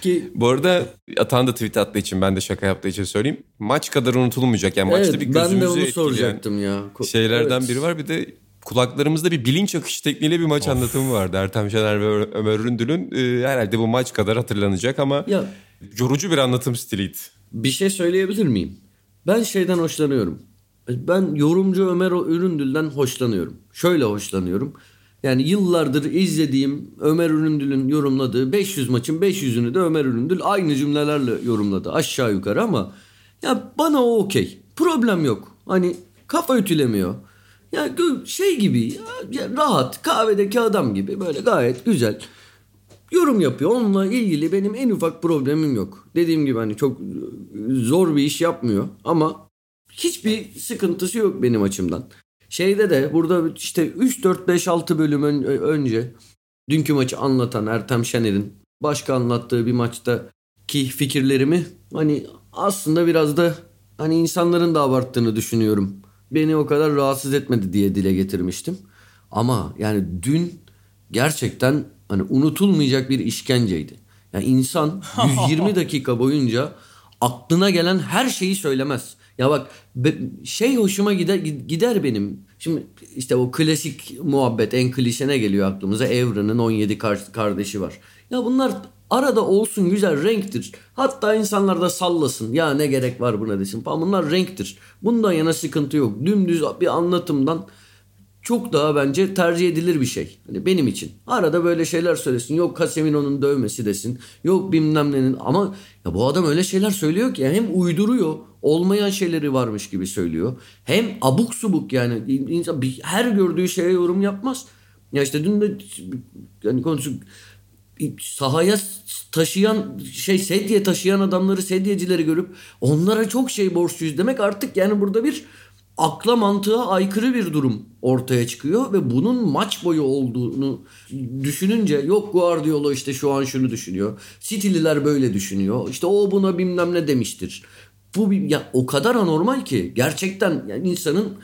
Ki, Bu arada Atan da tweet attığı için ben de şaka yaptığı için söyleyeyim. Maç kadar unutulmayacak. Yani maçta evet, bir ben gözümüzü de onu etkileyen soracaktım ya. Şeylerden Evet. biri var. Bir de kulaklarımızda bir bilinç akışı tekniğiyle bir maç anlatımı vardı. Ertem Şener ve Ömer Üründül'ün. Ee, herhalde bu maç kadar hatırlanacak ama Ya yorucu bir anlatım stiliydi. bir şey söyleyebilir miyim? Ben şeyden hoşlanıyorum. Ben yorumcu Ömer Üründül'den hoşlanıyorum. Şöyle hoşlanıyorum. Yani yıllardır izlediğim Ömer Üründül'ün yorumladığı 500 maçın 500'ünü de Ömer Üründül aynı cümlelerle yorumladı aşağı yukarı ama ya bana o okey. Problem yok. Hani kafa ütülemiyor. Ya şey gibi ya, rahat kahvedeki adam gibi böyle gayet güzel yorum yapıyor. Onunla ilgili benim en ufak problemim yok. Dediğim gibi hani çok zor bir iş yapmıyor ama hiçbir sıkıntısı yok benim açımdan. Şeyde de burada işte 3 4 5 6 bölüm önce dünkü maçı anlatan Ertem Şener'in başka anlattığı bir maçta ki fikirlerimi hani aslında biraz da hani insanların da abarttığını düşünüyorum. Beni o kadar rahatsız etmedi diye dile getirmiştim. Ama yani dün gerçekten hani unutulmayacak bir işkenceydi. Yani insan 120 dakika boyunca aklına gelen her şeyi söylemez. Ya bak şey hoşuma gider gider benim. Şimdi işte o klasik muhabbet en klişene geliyor aklımıza. Evren'in 17 kardeşi var. Ya bunlar arada olsun güzel renktir. Hatta insanlar da sallasın. Ya ne gerek var buna desin falan. Bunlar renktir. Bundan yana sıkıntı yok. Dümdüz bir anlatımdan çok daha bence tercih edilir bir şey. Hani benim için. Arada böyle şeyler söylesin. Yok Casemino'nun dövmesi desin. Yok bilmem nenin. Ama ya bu adam öyle şeyler söylüyor ki hem uyduruyor. Olmayan şeyleri varmış gibi söylüyor. Hem abuk subuk yani. insan bir, her gördüğü şeye yorum yapmaz. Ya işte dün de yani konusu sahaya taşıyan şey sedye taşıyan adamları sedyecileri görüp onlara çok şey borçluyuz demek artık yani burada bir akla mantığa aykırı bir durum ortaya çıkıyor ve bunun maç boyu olduğunu düşününce yok Guardiola işte şu an şunu düşünüyor. City'liler böyle düşünüyor. İşte o buna bilmem ne demiştir. Bu ya o kadar anormal ki gerçekten yani insanın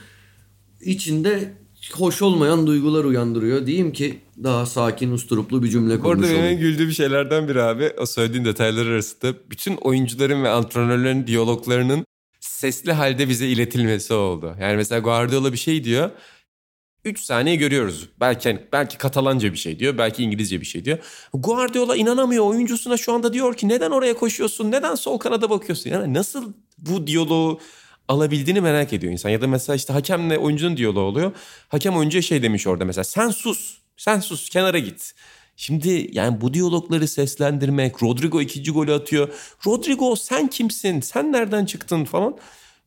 içinde hoş olmayan duygular uyandırıyor. Diyeyim ki daha sakin usturuplu bir cümle kurmuş Orada benim güldüğüm şeylerden biri abi o söylediğin detaylar arasında bütün oyuncuların ve antrenörlerin diyaloglarının sesli halde bize iletilmesi oldu. Yani mesela Guardiola bir şey diyor. 3 saniye görüyoruz. Belki belki Katalanca bir şey diyor, belki İngilizce bir şey diyor. Guardiola inanamıyor oyuncusuna şu anda diyor ki neden oraya koşuyorsun? Neden sol kanada bakıyorsun? Yani nasıl bu diyaloğu alabildiğini merak ediyor insan. Ya da mesela işte hakemle oyuncunun diyaloğu oluyor. Hakem oyuncuya şey demiş orada mesela sen sus. Sen sus kenara git. Şimdi yani bu diyalogları seslendirmek, Rodrigo ikinci golü atıyor. Rodrigo sen kimsin? Sen nereden çıktın falan.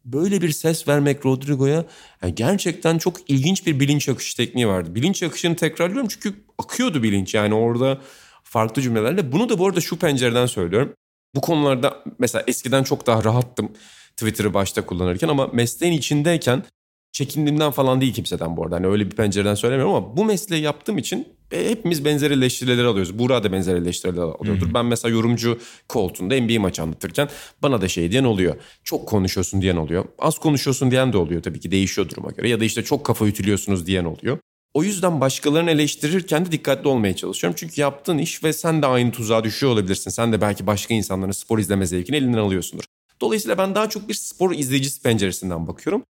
Böyle bir ses vermek Rodrigo'ya yani gerçekten çok ilginç bir bilinç akışı tekniği vardı. Bilinç akışını tekrarlıyorum çünkü akıyordu bilinç yani orada farklı cümlelerle. Bunu da bu arada şu pencereden söylüyorum. Bu konularda mesela eskiden çok daha rahattım Twitter'ı başta kullanırken ama mesleğin içindeyken çekindiğimden falan değil kimseden bu arada. Hani öyle bir pencereden söylemiyorum ama bu mesleği yaptığım için e, hepimiz benzer eleştirileri alıyoruz. Buğra da benzer eleştirileri alıyordur. Hı-hı. Ben mesela yorumcu koltuğunda NBA maçı anlatırken bana da şey diyen oluyor. Çok konuşuyorsun diyen oluyor. Az konuşuyorsun diyen de oluyor tabii ki değişiyor duruma göre. Ya da işte çok kafa ütülüyorsunuz diyen oluyor. O yüzden başkalarını eleştirirken de dikkatli olmaya çalışıyorum. Çünkü yaptığın iş ve sen de aynı tuzağa düşüyor olabilirsin. Sen de belki başka insanların spor izleme zevkini elinden alıyorsundur. Dolayısıyla ben daha çok bir spor izleyicisi penceresinden bakıyorum.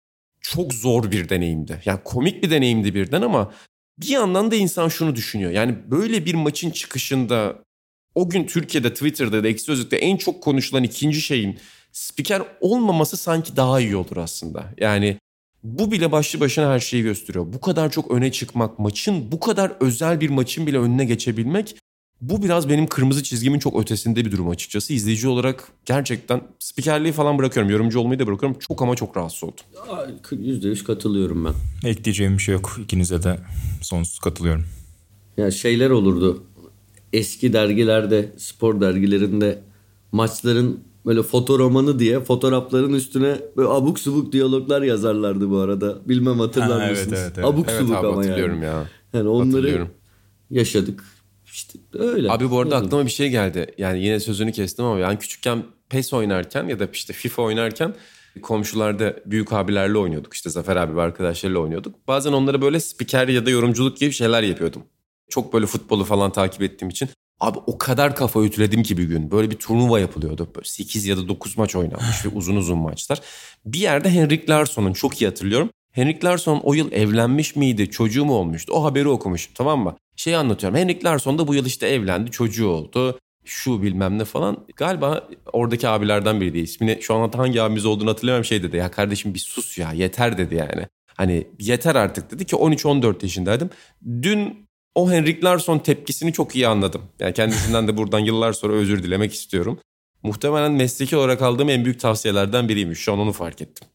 Çok zor bir deneyimdi. Yani komik bir deneyimdi birden ama bir yandan da insan şunu düşünüyor. Yani böyle bir maçın çıkışında o gün Türkiye'de Twitter'da da Eksi Sözlük'te en çok konuşulan ikinci şeyin spiker olmaması sanki daha iyi olur aslında. Yani bu bile başlı başına her şeyi gösteriyor. Bu kadar çok öne çıkmak, maçın bu kadar özel bir maçın bile önüne geçebilmek bu biraz benim kırmızı çizgimin çok ötesinde bir durum açıkçası. İzleyici olarak gerçekten spikerliği falan bırakıyorum. Yorumcu olmayı da bırakıyorum. Çok ama çok rahatsız oldum. %100 katılıyorum ben. Ekleyeceğim bir şey yok. İkinize de sonsuz katılıyorum. Ya şeyler olurdu. Eski dergilerde, spor dergilerinde maçların böyle fotoromanı diye fotoğrafların üstüne böyle abuk subuk diyaloglar yazarlardı bu arada. Bilmem hatırlar ha, mısınız? Evet, evet, evet. Abuk evet, subuk abi, ama hatırlıyorum yani. Ya. Yani onları yaşadık. İşte öyle. Abi bu arada aklıma bir şey geldi. Yani yine sözünü kestim ama ben küçükken PES oynarken ya da işte FIFA oynarken komşularda büyük abilerle oynuyorduk. İşte Zafer abi ve arkadaşlarıyla oynuyorduk. Bazen onlara böyle spiker ya da yorumculuk gibi şeyler yapıyordum. Çok böyle futbolu falan takip ettiğim için. Abi o kadar kafa ütüledim ki bir gün. Böyle bir turnuva yapılıyordu. Böyle 8 ya da 9 maç oynanmış ve uzun uzun maçlar. Bir yerde Henrik Larsson'un çok iyi hatırlıyorum. Henrik Larsson o yıl evlenmiş miydi, çocuğu mu olmuştu? O haberi okumuş tamam mı? Şey anlatıyorum. Henrik Larsson da bu yıl işte evlendi, çocuğu oldu. Şu bilmem ne falan. Galiba oradaki abilerden biri değil. İsmini şu an hangi abimiz olduğunu hatırlamıyorum. Şey dedi ya kardeşim bir sus ya yeter dedi yani. Hani yeter artık dedi ki 13-14 yaşındaydım. Dün o Henrik Larsson tepkisini çok iyi anladım. Yani kendisinden de buradan yıllar sonra özür dilemek istiyorum. Muhtemelen mesleki olarak aldığım en büyük tavsiyelerden biriymiş. Şu an onu fark ettim.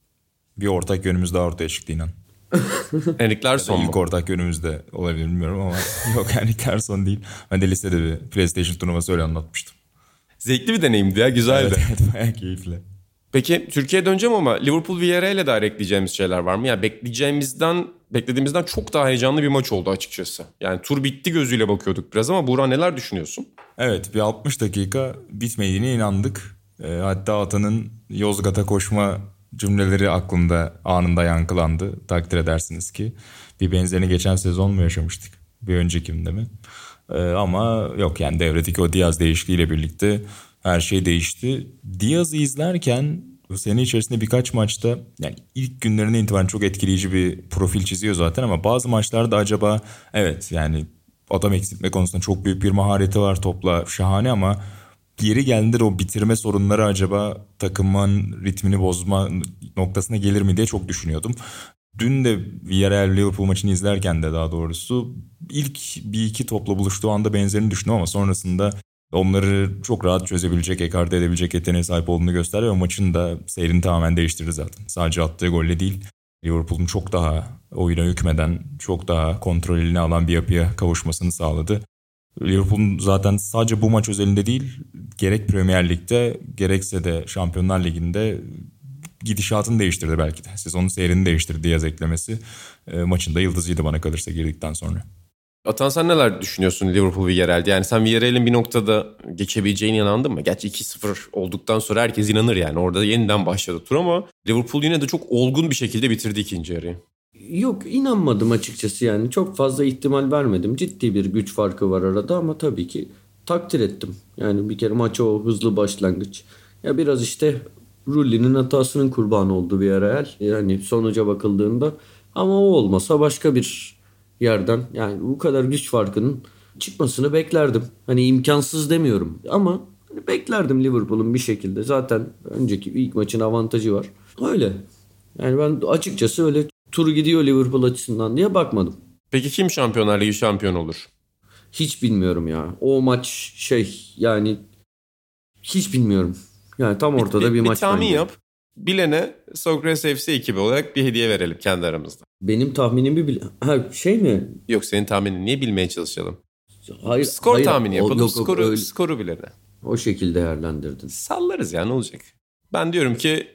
Bir ortak yönümüz daha ortaya çıktı inan. Henrik Larsson mu? İlk ortak yönümüzde olabilir bilmiyorum ama yok Henrik Larsson değil. Ben de lisede bir PlayStation turnuvası öyle anlatmıştım. Zevkli bir deneyimdi ya güzeldi. Evet, evet bayağı keyifli. Peki Türkiye'ye döneceğim ama Liverpool Villarreal'e dair ekleyeceğimiz şeyler var mı? Yani bekleyeceğimizden, beklediğimizden çok daha heyecanlı bir maç oldu açıkçası. Yani tur bitti gözüyle bakıyorduk biraz ama Buğra neler düşünüyorsun? Evet bir 60 dakika bitmediğine inandık. E, hatta Atan'ın Yozgat'a koşma cümleleri aklımda anında yankılandı. Takdir edersiniz ki. Bir benzerini geçen sezon mu yaşamıştık? Bir öncekinde mi? E, ama yok yani devredeki o Diaz değişikliğiyle birlikte her şey değişti. Diaz'ı izlerken sene içerisinde birkaç maçta yani ilk günlerine itibaren çok etkileyici bir profil çiziyor zaten ama bazı maçlarda acaba evet yani adam eksiltme konusunda çok büyük bir mahareti var topla şahane ama yeri geldiğinde de o bitirme sorunları acaba takımın ritmini bozma noktasına gelir mi diye çok düşünüyordum. Dün de Villarreal Liverpool maçını izlerken de daha doğrusu ilk bir iki topla buluştuğu anda benzerini düşündüm ama sonrasında onları çok rahat çözebilecek, ekarte edebilecek yeteneğe sahip olduğunu gösteriyor. Ve maçın da seyrini tamamen değiştirdi zaten. Sadece attığı golle değil, Liverpool'un çok daha oyuna hükmeden, çok daha kontrol eline alan bir yapıya kavuşmasını sağladı. Liverpool'un zaten sadece bu maç özelinde değil, gerek Premier Lig'de gerekse de Şampiyonlar Ligi'nde gidişatını değiştirdi belki de. Sezonun seyrini değiştirdi Diaz eklemesi. E, maçın yıldızıydı bana kalırsa girdikten sonra. Atan sen neler düşünüyorsun Liverpool Villarreal'de? Yani sen Villarreal'in bir noktada geçebileceğine inandın mı? Gerçi 2-0 olduktan sonra herkes inanır yani. Orada yeniden başladı tur ama Liverpool yine de çok olgun bir şekilde bitirdi ikinci yarıyı. Yok inanmadım açıkçası yani. Çok fazla ihtimal vermedim. Ciddi bir güç farkı var arada ama tabii ki takdir ettim. Yani bir kere maça o hızlı başlangıç. Ya biraz işte Rulli'nin hatasının kurbanı oldu bir ara Yani sonuca bakıldığında. Ama o olmasa başka bir yerden yani bu kadar güç farkının çıkmasını beklerdim. Hani imkansız demiyorum ama hani beklerdim Liverpool'un bir şekilde. Zaten önceki ilk maçın avantajı var. Öyle. Yani ben açıkçası öyle tur gidiyor Liverpool açısından diye bakmadım. Peki kim Şampiyonlar Ligi şampiyon olur? Hiç bilmiyorum ya. O maç şey yani hiç bilmiyorum. Yani tam ortada bir, bir, bir maç. Bir tahmin bence. yap. Bilene Socrates FC ekibi olarak bir hediye verelim kendi aramızda. Benim tahminim bir bil ha, şey mi? Yok senin tahminin niye bilmeye çalışalım? Hayır. Skor hayır, tahmini yapalım. Yok, yok, skoru, öyle. skoru bilene. O şekilde değerlendirdin. Sallarız ya ne olacak? Ben diyorum ki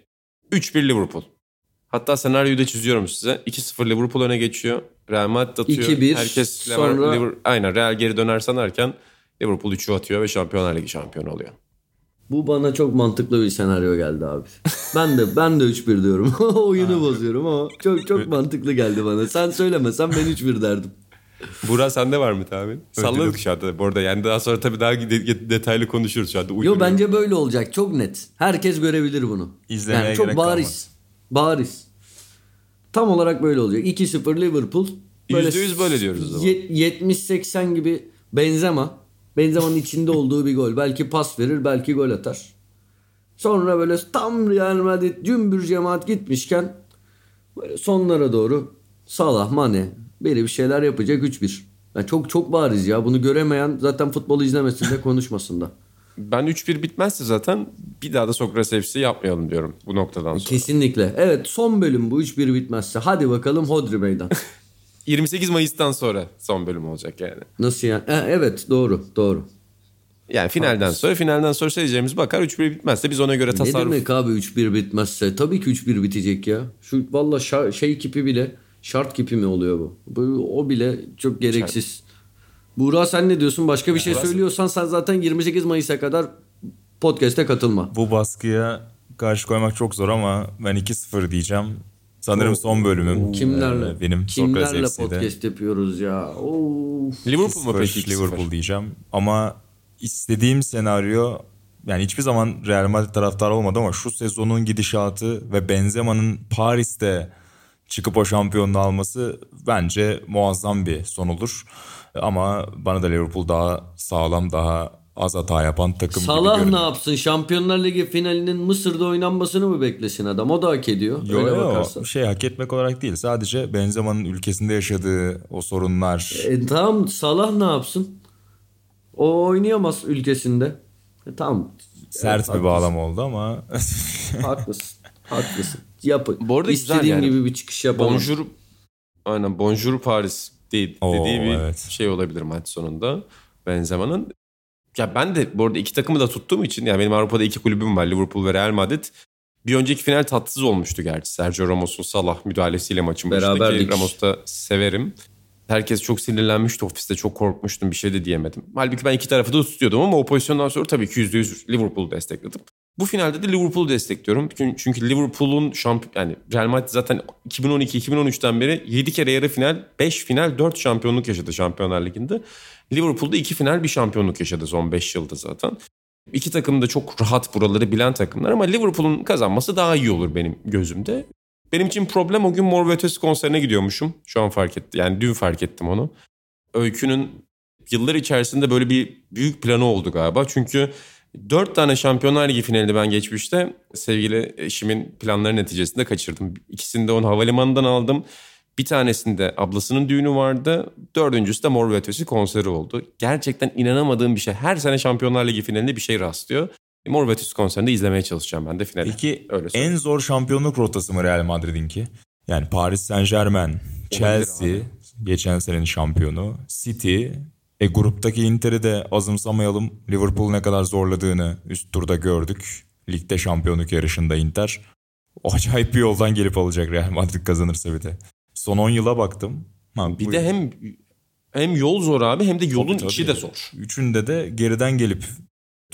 3-1 Liverpool. Hatta senaryoyu da çiziyorum size. 2-0 Liverpool öne geçiyor. Real Madrid atıyor. 2-1 Herkes sonra... Liverpool, aynen Real geri döner sanarken Liverpool 3'ü atıyor ve Şampiyonlar Ligi şampiyonu oluyor. Bu bana çok mantıklı bir senaryo geldi abi. Ben de ben de 3-1 diyorum. Oyunu bozuyorum ama çok çok mantıklı geldi bana. Sen söylemesen ben 3-1 derdim. Burak sende var mı tahmin? Salladık şu anda bu arada. Yani daha sonra tabii daha detaylı konuşuruz şu anda. Yo bence böyle olacak. Çok net. Herkes görebilir bunu. İzlemeye yani çok bariz. Kalmaz. Bariz. Tam olarak böyle olacak. 2-0 Liverpool. Böyle %100 böyle diyoruz o zaman. 70-80 gibi Benzema Benzema'nın içinde olduğu bir gol. Belki pas verir, belki gol atar. Sonra böyle tam Real Madrid cümbür cemaat gitmişken böyle sonlara doğru Salah, Mane böyle bir şeyler yapacak 3-1. Yani çok çok bariz ya. Bunu göremeyen zaten futbolu izlemesin de konuşmasın da. Ben 3-1 bitmezse zaten bir daha da Sokrates FC yapmayalım diyorum bu noktadan sonra. Kesinlikle. Evet son bölüm bu 3-1 bitmezse. Hadi bakalım Hodri Meydan. 28 Mayıs'tan sonra son bölüm olacak yani. Nasıl yani? E, evet doğru doğru. Yani finalden Haklısın. sonra finalden sonra seyircilerimiz bakar 3-1 bitmezse biz ona göre tasarruf... Ne demek abi 3-1 bitmezse? Tabii ki 3-1 bitecek ya. Şu valla şey kipi bile şart kipi mi oluyor bu? bu o bile çok gereksiz. Buğra sen ne diyorsun? Başka bir şey söylüyorsan sen zaten 28 Mayıs'a kadar podcast'e katılma. Bu baskıya karşı koymak çok zor ama ben 2-0 diyeceğim. Sanırım son bölümüm. Kimlerle? Ee, benim Kimlerle podcast yapıyoruz ya? Of. Liverpool mu peki? Liverpool diyeceğim. Ama istediğim senaryo yani hiçbir zaman Real Madrid taraftarı olmadı ama şu sezonun gidişatı ve Benzema'nın Paris'te çıkıp o şampiyonluğu alması bence muazzam bir son olur. Ama bana da Liverpool daha sağlam, daha az hata yapan takım gibi Salah görünüyor. ne yapsın? Şampiyonlar Ligi finalinin Mısır'da oynanmasını mı beklesin adam? O da hak ediyor. Yo, öyle yo, bakarsan. şey hak etmek olarak değil. Sadece Benzema'nın ülkesinde yaşadığı o sorunlar. E, tamam Salah ne yapsın? O oynayamaz ülkesinde. E, tamam. sert Evet, bir haklısın. bağlam oldu ama Haklısın. Haklısın. Yapın. Bu arada güzel İstediğim yani. gibi bir çıkış yapamam. Bonjour aynen Bonjour Paris değil, Oo, dediği bir evet. şey olabilir maç sonunda Benzema'nın. Ya ben de bu arada iki takımı da tuttuğum için yani benim Avrupa'da iki kulübüm var Liverpool ve Real Madrid. Bir önceki final tatsız olmuştu gerçi. Sergio Ramos'un Salah müdahalesiyle maçın başındaki. Beraberlik. Ramos'u da severim. Herkes çok sinirlenmişti ofiste. Çok korkmuştum. Bir şey de diyemedim. Halbuki ben iki tarafı da tutuyordum ama o pozisyondan sonra tabii ki %100 Liverpool'u destekledim. Bu finalde de Liverpool'u destekliyorum. Çünkü- Liverpool'un şampiyon yani Real Madrid zaten 2012-2013'ten beri 7 kere yarı final, 5 final, 4 şampiyonluk yaşadı Şampiyonlar Ligi'nde. Liverpool'da 2 final, bir şampiyonluk yaşadı son 5 yılda zaten. İki takım da çok rahat buraları bilen takımlar ama Liverpool'un kazanması daha iyi olur benim gözümde. Benim için problem o gün Mor ve Ötesi konserine gidiyormuşum. Şu an fark ettim. Yani dün fark ettim onu. Öykü'nün yıllar içerisinde böyle bir büyük planı oldu galiba. Çünkü dört tane Şampiyonlar Ligi finalini ben geçmişte sevgili eşimin planları neticesinde kaçırdım. İkisini de onu havalimanından aldım. Bir tanesinde ablasının düğünü vardı. Dördüncüsü de Mor ve Ötesi konseri oldu. Gerçekten inanamadığım bir şey. Her sene Şampiyonlar Ligi finalinde bir şey rastlıyor. Mor ve Ötesi konserini de izlemeye çalışacağım ben de finali. Peki Öyle söyleyeyim. en zor şampiyonluk rotası mı Real Madrid'inki? Yani Paris Saint Germain, Chelsea, geçen senenin şampiyonu, City, e gruptaki Inter'i de azımsamayalım. Liverpool ne kadar zorladığını üst turda gördük. Ligde şampiyonluk yarışında Inter. Acayip bir yoldan gelip alacak Real Madrid kazanırsa bir de. Son 10 yıla baktım. Ha, Bir de hem hem yol zor abi hem de yolun Tabii, tabii. içi de zor. Üçünde de geriden gelip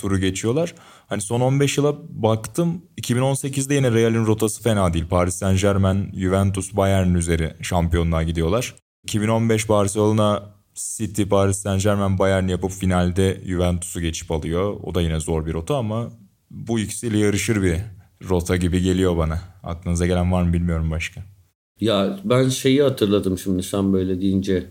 turu geçiyorlar. Hani son 15 yıla baktım. 2018'de yine Real'in rotası fena değil. Paris Saint Germain, Juventus, Bayern üzeri şampiyonluğa gidiyorlar. 2015 Barcelona, City, Paris Saint Germain, Bayern yapıp finalde Juventus'u geçip alıyor. O da yine zor bir rota ama bu ikisiyle yarışır bir rota gibi geliyor bana. Aklınıza gelen var mı bilmiyorum başka. Ya ben şeyi hatırladım şimdi sen böyle deyince.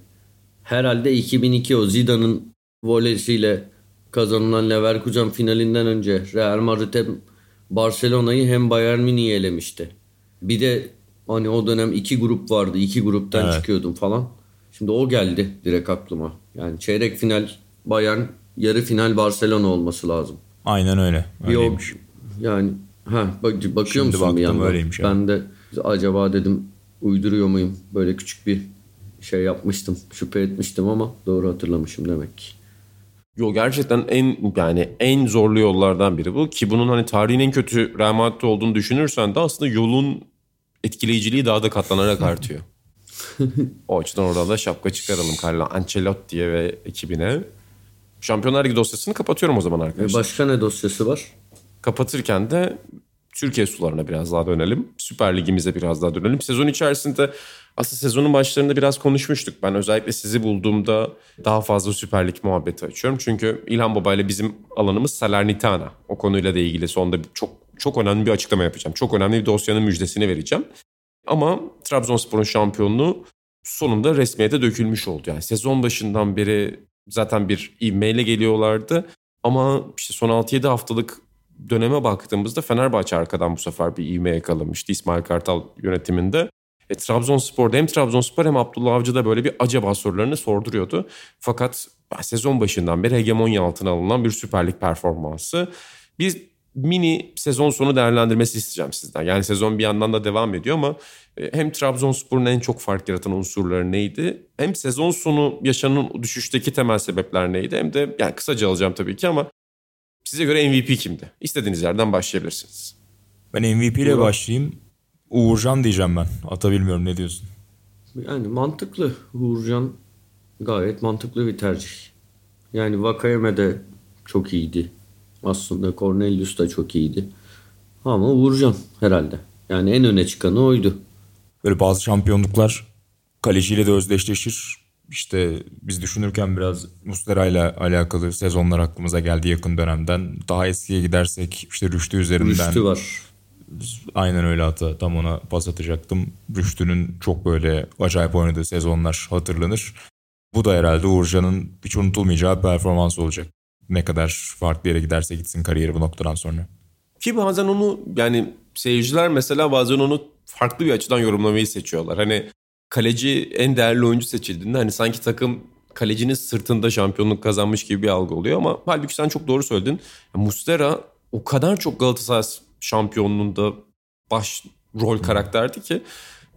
Herhalde 2002 o Zidane'ın volesiyle kazanılan Leverkusen finalinden önce Real Madrid hem Barcelona'yı hem Bayern Münih'i elemişti. Bir de hani o dönem iki grup vardı. iki gruptan Evet. çıkıyordum falan. Şimdi o geldi direkt aklıma. Yani çeyrek final Bayern, yarı final Barcelona olması lazım. Aynen öyle. Öyleymiş. yani ha bak, bakıyor Şimdi musun baktım bir yandan? öyleymiş ben de acaba dedim uyduruyor muyum? Böyle küçük bir şey yapmıştım. Şüphe etmiştim ama doğru hatırlamışım demek ki. Yo gerçekten en yani en zorlu yollardan biri bu ki bunun hani tarihin en kötü Real Madrid olduğunu düşünürsen de aslında yolun etkileyiciliği daha da katlanarak artıyor. o açıdan oradan da şapka çıkaralım Carlo Ancelotti'ye ve ekibine. Şampiyonlar Ligi dosyasını kapatıyorum o zaman E arkadaşlar. başka ne dosyası var? Kapatırken de Türkiye sularına biraz daha dönelim. Süper Ligimize biraz daha dönelim. Sezon içerisinde aslında sezonun başlarında biraz konuşmuştuk. Ben özellikle sizi bulduğumda daha fazla Süper Lig muhabbeti açıyorum. Çünkü İlhan Baba ile bizim alanımız Salernitana. O konuyla da ilgili sonunda çok çok önemli bir açıklama yapacağım. Çok önemli bir dosyanın müjdesini vereceğim. Ama Trabzonspor'un şampiyonluğu sonunda resmiyete dökülmüş oldu. Yani sezon başından beri zaten bir ivmeyle geliyorlardı. Ama işte son 6-7 haftalık döneme baktığımızda Fenerbahçe arkadan bu sefer bir ivme yakalamıştı İsmail Kartal yönetiminde. E, Trabzonspor'da hem Trabzonspor hem Abdullah Avcı da böyle bir acaba sorularını sorduruyordu. Fakat sezon başından beri hegemonya altına alınan bir Süper Lig performansı. Biz mini sezon sonu değerlendirmesi isteyeceğim sizden. Yani sezon bir yandan da devam ediyor ama e, hem Trabzonspor'un en çok fark yaratan unsurları neydi? Hem sezon sonu yaşanan düşüşteki temel sebepler neydi? Hem de yani kısaca alacağım tabii ki ama size göre MVP kimdi? İstediğiniz yerden başlayabilirsiniz. Ben MVP ile başlayayım. Uğurcan diyeceğim ben. Ata bilmiyorum ne diyorsun? Yani mantıklı. Uğurcan gayet mantıklı bir tercih. Yani Vakayeme de çok iyiydi. Aslında Cornelius da çok iyiydi. Ama Uğurcan herhalde. Yani en öne çıkanı oydu. Böyle bazı şampiyonluklar kaleciyle de özdeşleşir. İşte biz düşünürken biraz Muslera ile alakalı sezonlar aklımıza geldi yakın dönemden. Daha eskiye gidersek işte Rüştü üzerinden. Rüştü var. Aynen öyle hatta tam ona pas atacaktım. Rüştü'nün çok böyle acayip oynadığı sezonlar hatırlanır. Bu da herhalde Uğurcan'ın hiç unutulmayacağı performans olacak. Ne kadar farklı yere giderse gitsin kariyeri bu noktadan sonra. Ki bazen onu yani seyirciler mesela bazen onu farklı bir açıdan yorumlamayı seçiyorlar. Hani kaleci en değerli oyuncu seçildiğinde hani sanki takım kalecinin sırtında şampiyonluk kazanmış gibi bir algı oluyor ama halbuki sen çok doğru söyledin. Mustera o kadar çok Galatasaray şampiyonluğunda baş rol karakterdi ki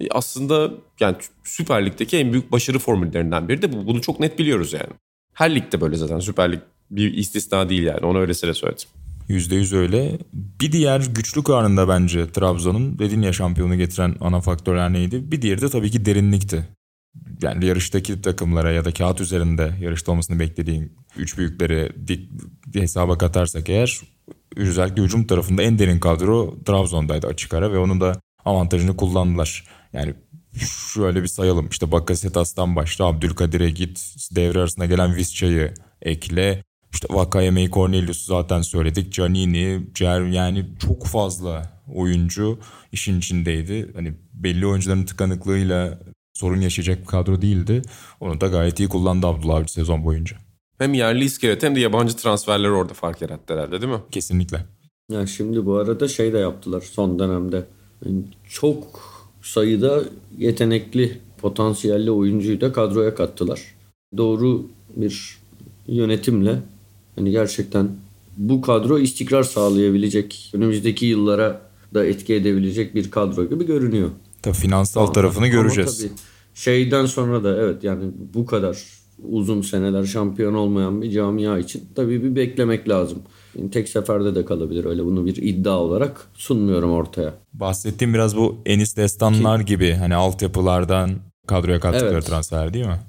e, aslında yani Süper Lig'deki en büyük başarı formüllerinden biri de bu. Bunu çok net biliyoruz yani. Her ligde böyle zaten Süper Lig bir istisna değil yani onu öylesine söyledim. %100 öyle. Bir diğer güçlük anında bence Trabzon'un dedin ya şampiyonu getiren ana faktörler neydi? Bir diğeri de tabii ki derinlikti. Yani yarıştaki takımlara ya da kağıt üzerinde yarışta olmasını beklediğin üç büyükleri dik hesaba katarsak eğer özellikle hücum tarafında en derin kadro Trabzon'daydı açık ara ve onun da avantajını kullandılar. Yani şöyle bir sayalım işte Bakasetas'tan başla Abdülkadir'e git devre arasında gelen Visca'yı ekle işte Vakayeme'yi Cornelius zaten söyledik. Canini, Cer yani çok fazla oyuncu işin içindeydi. Hani belli oyuncuların tıkanıklığıyla sorun yaşayacak bir kadro değildi. Onu da gayet iyi kullandı Abdullah Avcı sezon boyunca. Hem yerli iskelet hem de yabancı transferler orada fark yarattı herhalde değil mi? Kesinlikle. Ya şimdi bu arada şey de yaptılar son dönemde. Yani çok sayıda yetenekli, potansiyelli oyuncuyu da kadroya kattılar. Doğru bir yönetimle hani gerçekten bu kadro istikrar sağlayabilecek, önümüzdeki yıllara da etki edebilecek bir kadro gibi görünüyor. Tabii finansal ama, tarafını göreceğiz. Ama tabii şeyden sonra da evet yani bu kadar uzun seneler şampiyon olmayan bir camia için tabii bir beklemek lazım. Tek seferde de kalabilir öyle bunu bir iddia olarak sunmuyorum ortaya. Bahsettiğim biraz bu Enis Destanlar Ki, gibi hani altyapılardan kadroya kattıkları evet. transfer değil mi?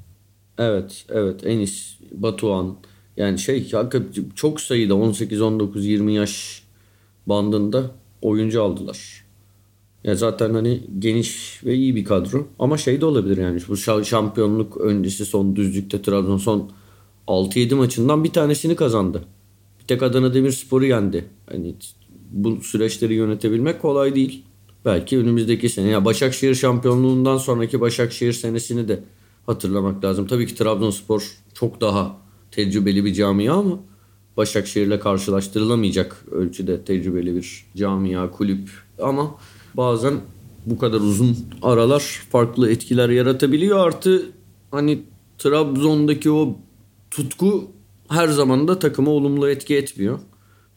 Evet, evet. Enis, Batuhan yani şey çok sayıda 18, 19, 20 yaş bandında oyuncu aldılar. Ya zaten hani geniş ve iyi bir kadro. Ama şey de olabilir yani. Bu şampiyonluk öncesi son düzlükte Trabzon son 6-7 maçından bir tanesini kazandı. Bir tek Adana Demirspor'u yendi. Hani bu süreçleri yönetebilmek kolay değil. Belki önümüzdeki sene. Ya Başakşehir şampiyonluğundan sonraki Başakşehir senesini de hatırlamak lazım. Tabii ki Trabzonspor çok daha tecrübeli bir camia ama Başakşehir'le karşılaştırılamayacak ölçüde tecrübeli bir camia, kulüp. Ama bazen bu kadar uzun aralar farklı etkiler yaratabiliyor. Artı hani Trabzon'daki o tutku her zaman da takıma olumlu etki etmiyor.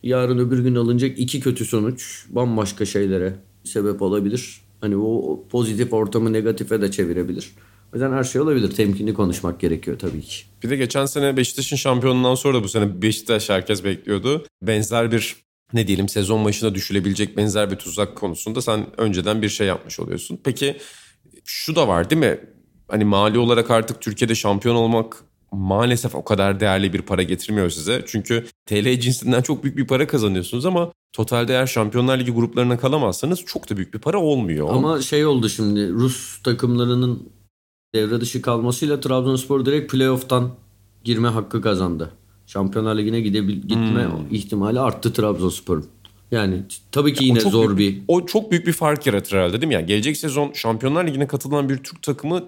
Yarın öbür gün alınacak iki kötü sonuç bambaşka şeylere sebep olabilir. Hani o pozitif ortamı negatife de çevirebilir. O yüzden her şey olabilir. Temkinli konuşmak gerekiyor tabii ki. Bir de geçen sene Beşiktaş'ın şampiyonundan sonra da bu sene Beşiktaş herkes bekliyordu. Benzer bir ne diyelim sezon başına düşülebilecek benzer bir tuzak konusunda sen önceden bir şey yapmış oluyorsun. Peki şu da var değil mi? Hani mali olarak artık Türkiye'de şampiyon olmak maalesef o kadar değerli bir para getirmiyor size. Çünkü TL cinsinden çok büyük bir para kazanıyorsunuz ama totalde eğer Şampiyonlar Ligi gruplarına kalamazsanız çok da büyük bir para olmuyor. Ama şey oldu şimdi Rus takımlarının devre dışı kalmasıyla Trabzonspor direkt playoff'tan girme hakkı kazandı. Şampiyonlar Ligi'ne gidebil gitme hmm. ihtimali arttı Trabzonspor'un. Yani tabii ki yine zor büyük, bir... O çok büyük bir fark yaratır herhalde değil mi? Yani gelecek sezon Şampiyonlar Ligi'ne katılan bir Türk takımı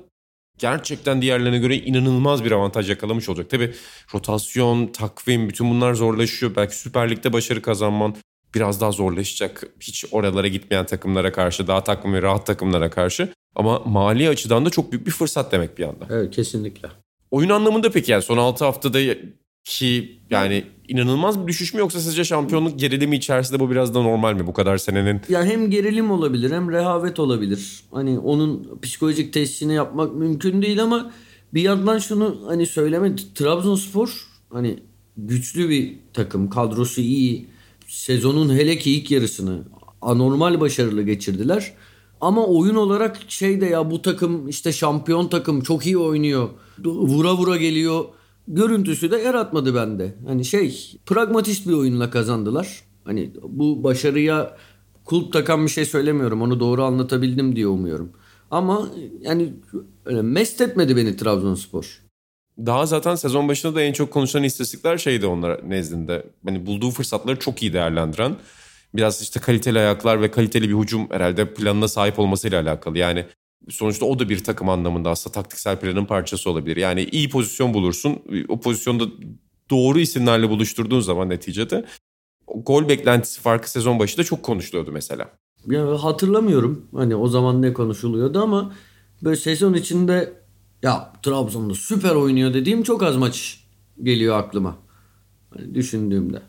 gerçekten diğerlerine göre inanılmaz bir avantaj yakalamış olacak. Tabii rotasyon, takvim bütün bunlar zorlaşıyor. Belki Süper Lig'de başarı kazanman biraz daha zorlaşacak. Hiç oralara gitmeyen takımlara karşı, daha takım ve rahat takımlara karşı. Ama mali açıdan da çok büyük bir fırsat demek bir anda. Evet kesinlikle. Oyun anlamında peki yani son 6 haftada ki yani inanılmaz bir düşüş mü yoksa sizce şampiyonluk gerilimi içerisinde bu biraz da normal mi bu kadar senenin? Ya hem gerilim olabilir hem rehavet olabilir. Hani onun psikolojik testini yapmak mümkün değil ama bir yandan şunu hani söyleme Trabzonspor hani güçlü bir takım kadrosu iyi sezonun hele ki ilk yarısını anormal başarılı geçirdiler. Ama oyun olarak şey de ya bu takım işte şampiyon takım çok iyi oynuyor. Vura vura geliyor. Görüntüsü de yaratmadı bende. Hani şey pragmatist bir oyunla kazandılar. Hani bu başarıya kulp takan bir şey söylemiyorum. Onu doğru anlatabildim diye umuyorum. Ama yani mest etmedi beni Trabzonspor. Daha zaten sezon başında da en çok konuşulan istatistikler şeydi onlar nezdinde. Hani bulduğu fırsatları çok iyi değerlendiren biraz işte kaliteli ayaklar ve kaliteli bir hücum herhalde planına sahip olmasıyla alakalı. Yani sonuçta o da bir takım anlamında aslında taktiksel planın parçası olabilir. Yani iyi pozisyon bulursun. O pozisyonda doğru isimlerle buluşturduğun zaman neticede gol beklentisi farkı sezon başında çok konuşuluyordu mesela. Ya hatırlamıyorum hani o zaman ne konuşuluyordu ama böyle sezon içinde ya Trabzon'da süper oynuyor dediğim çok az maç geliyor aklıma. Hani düşündüğümde.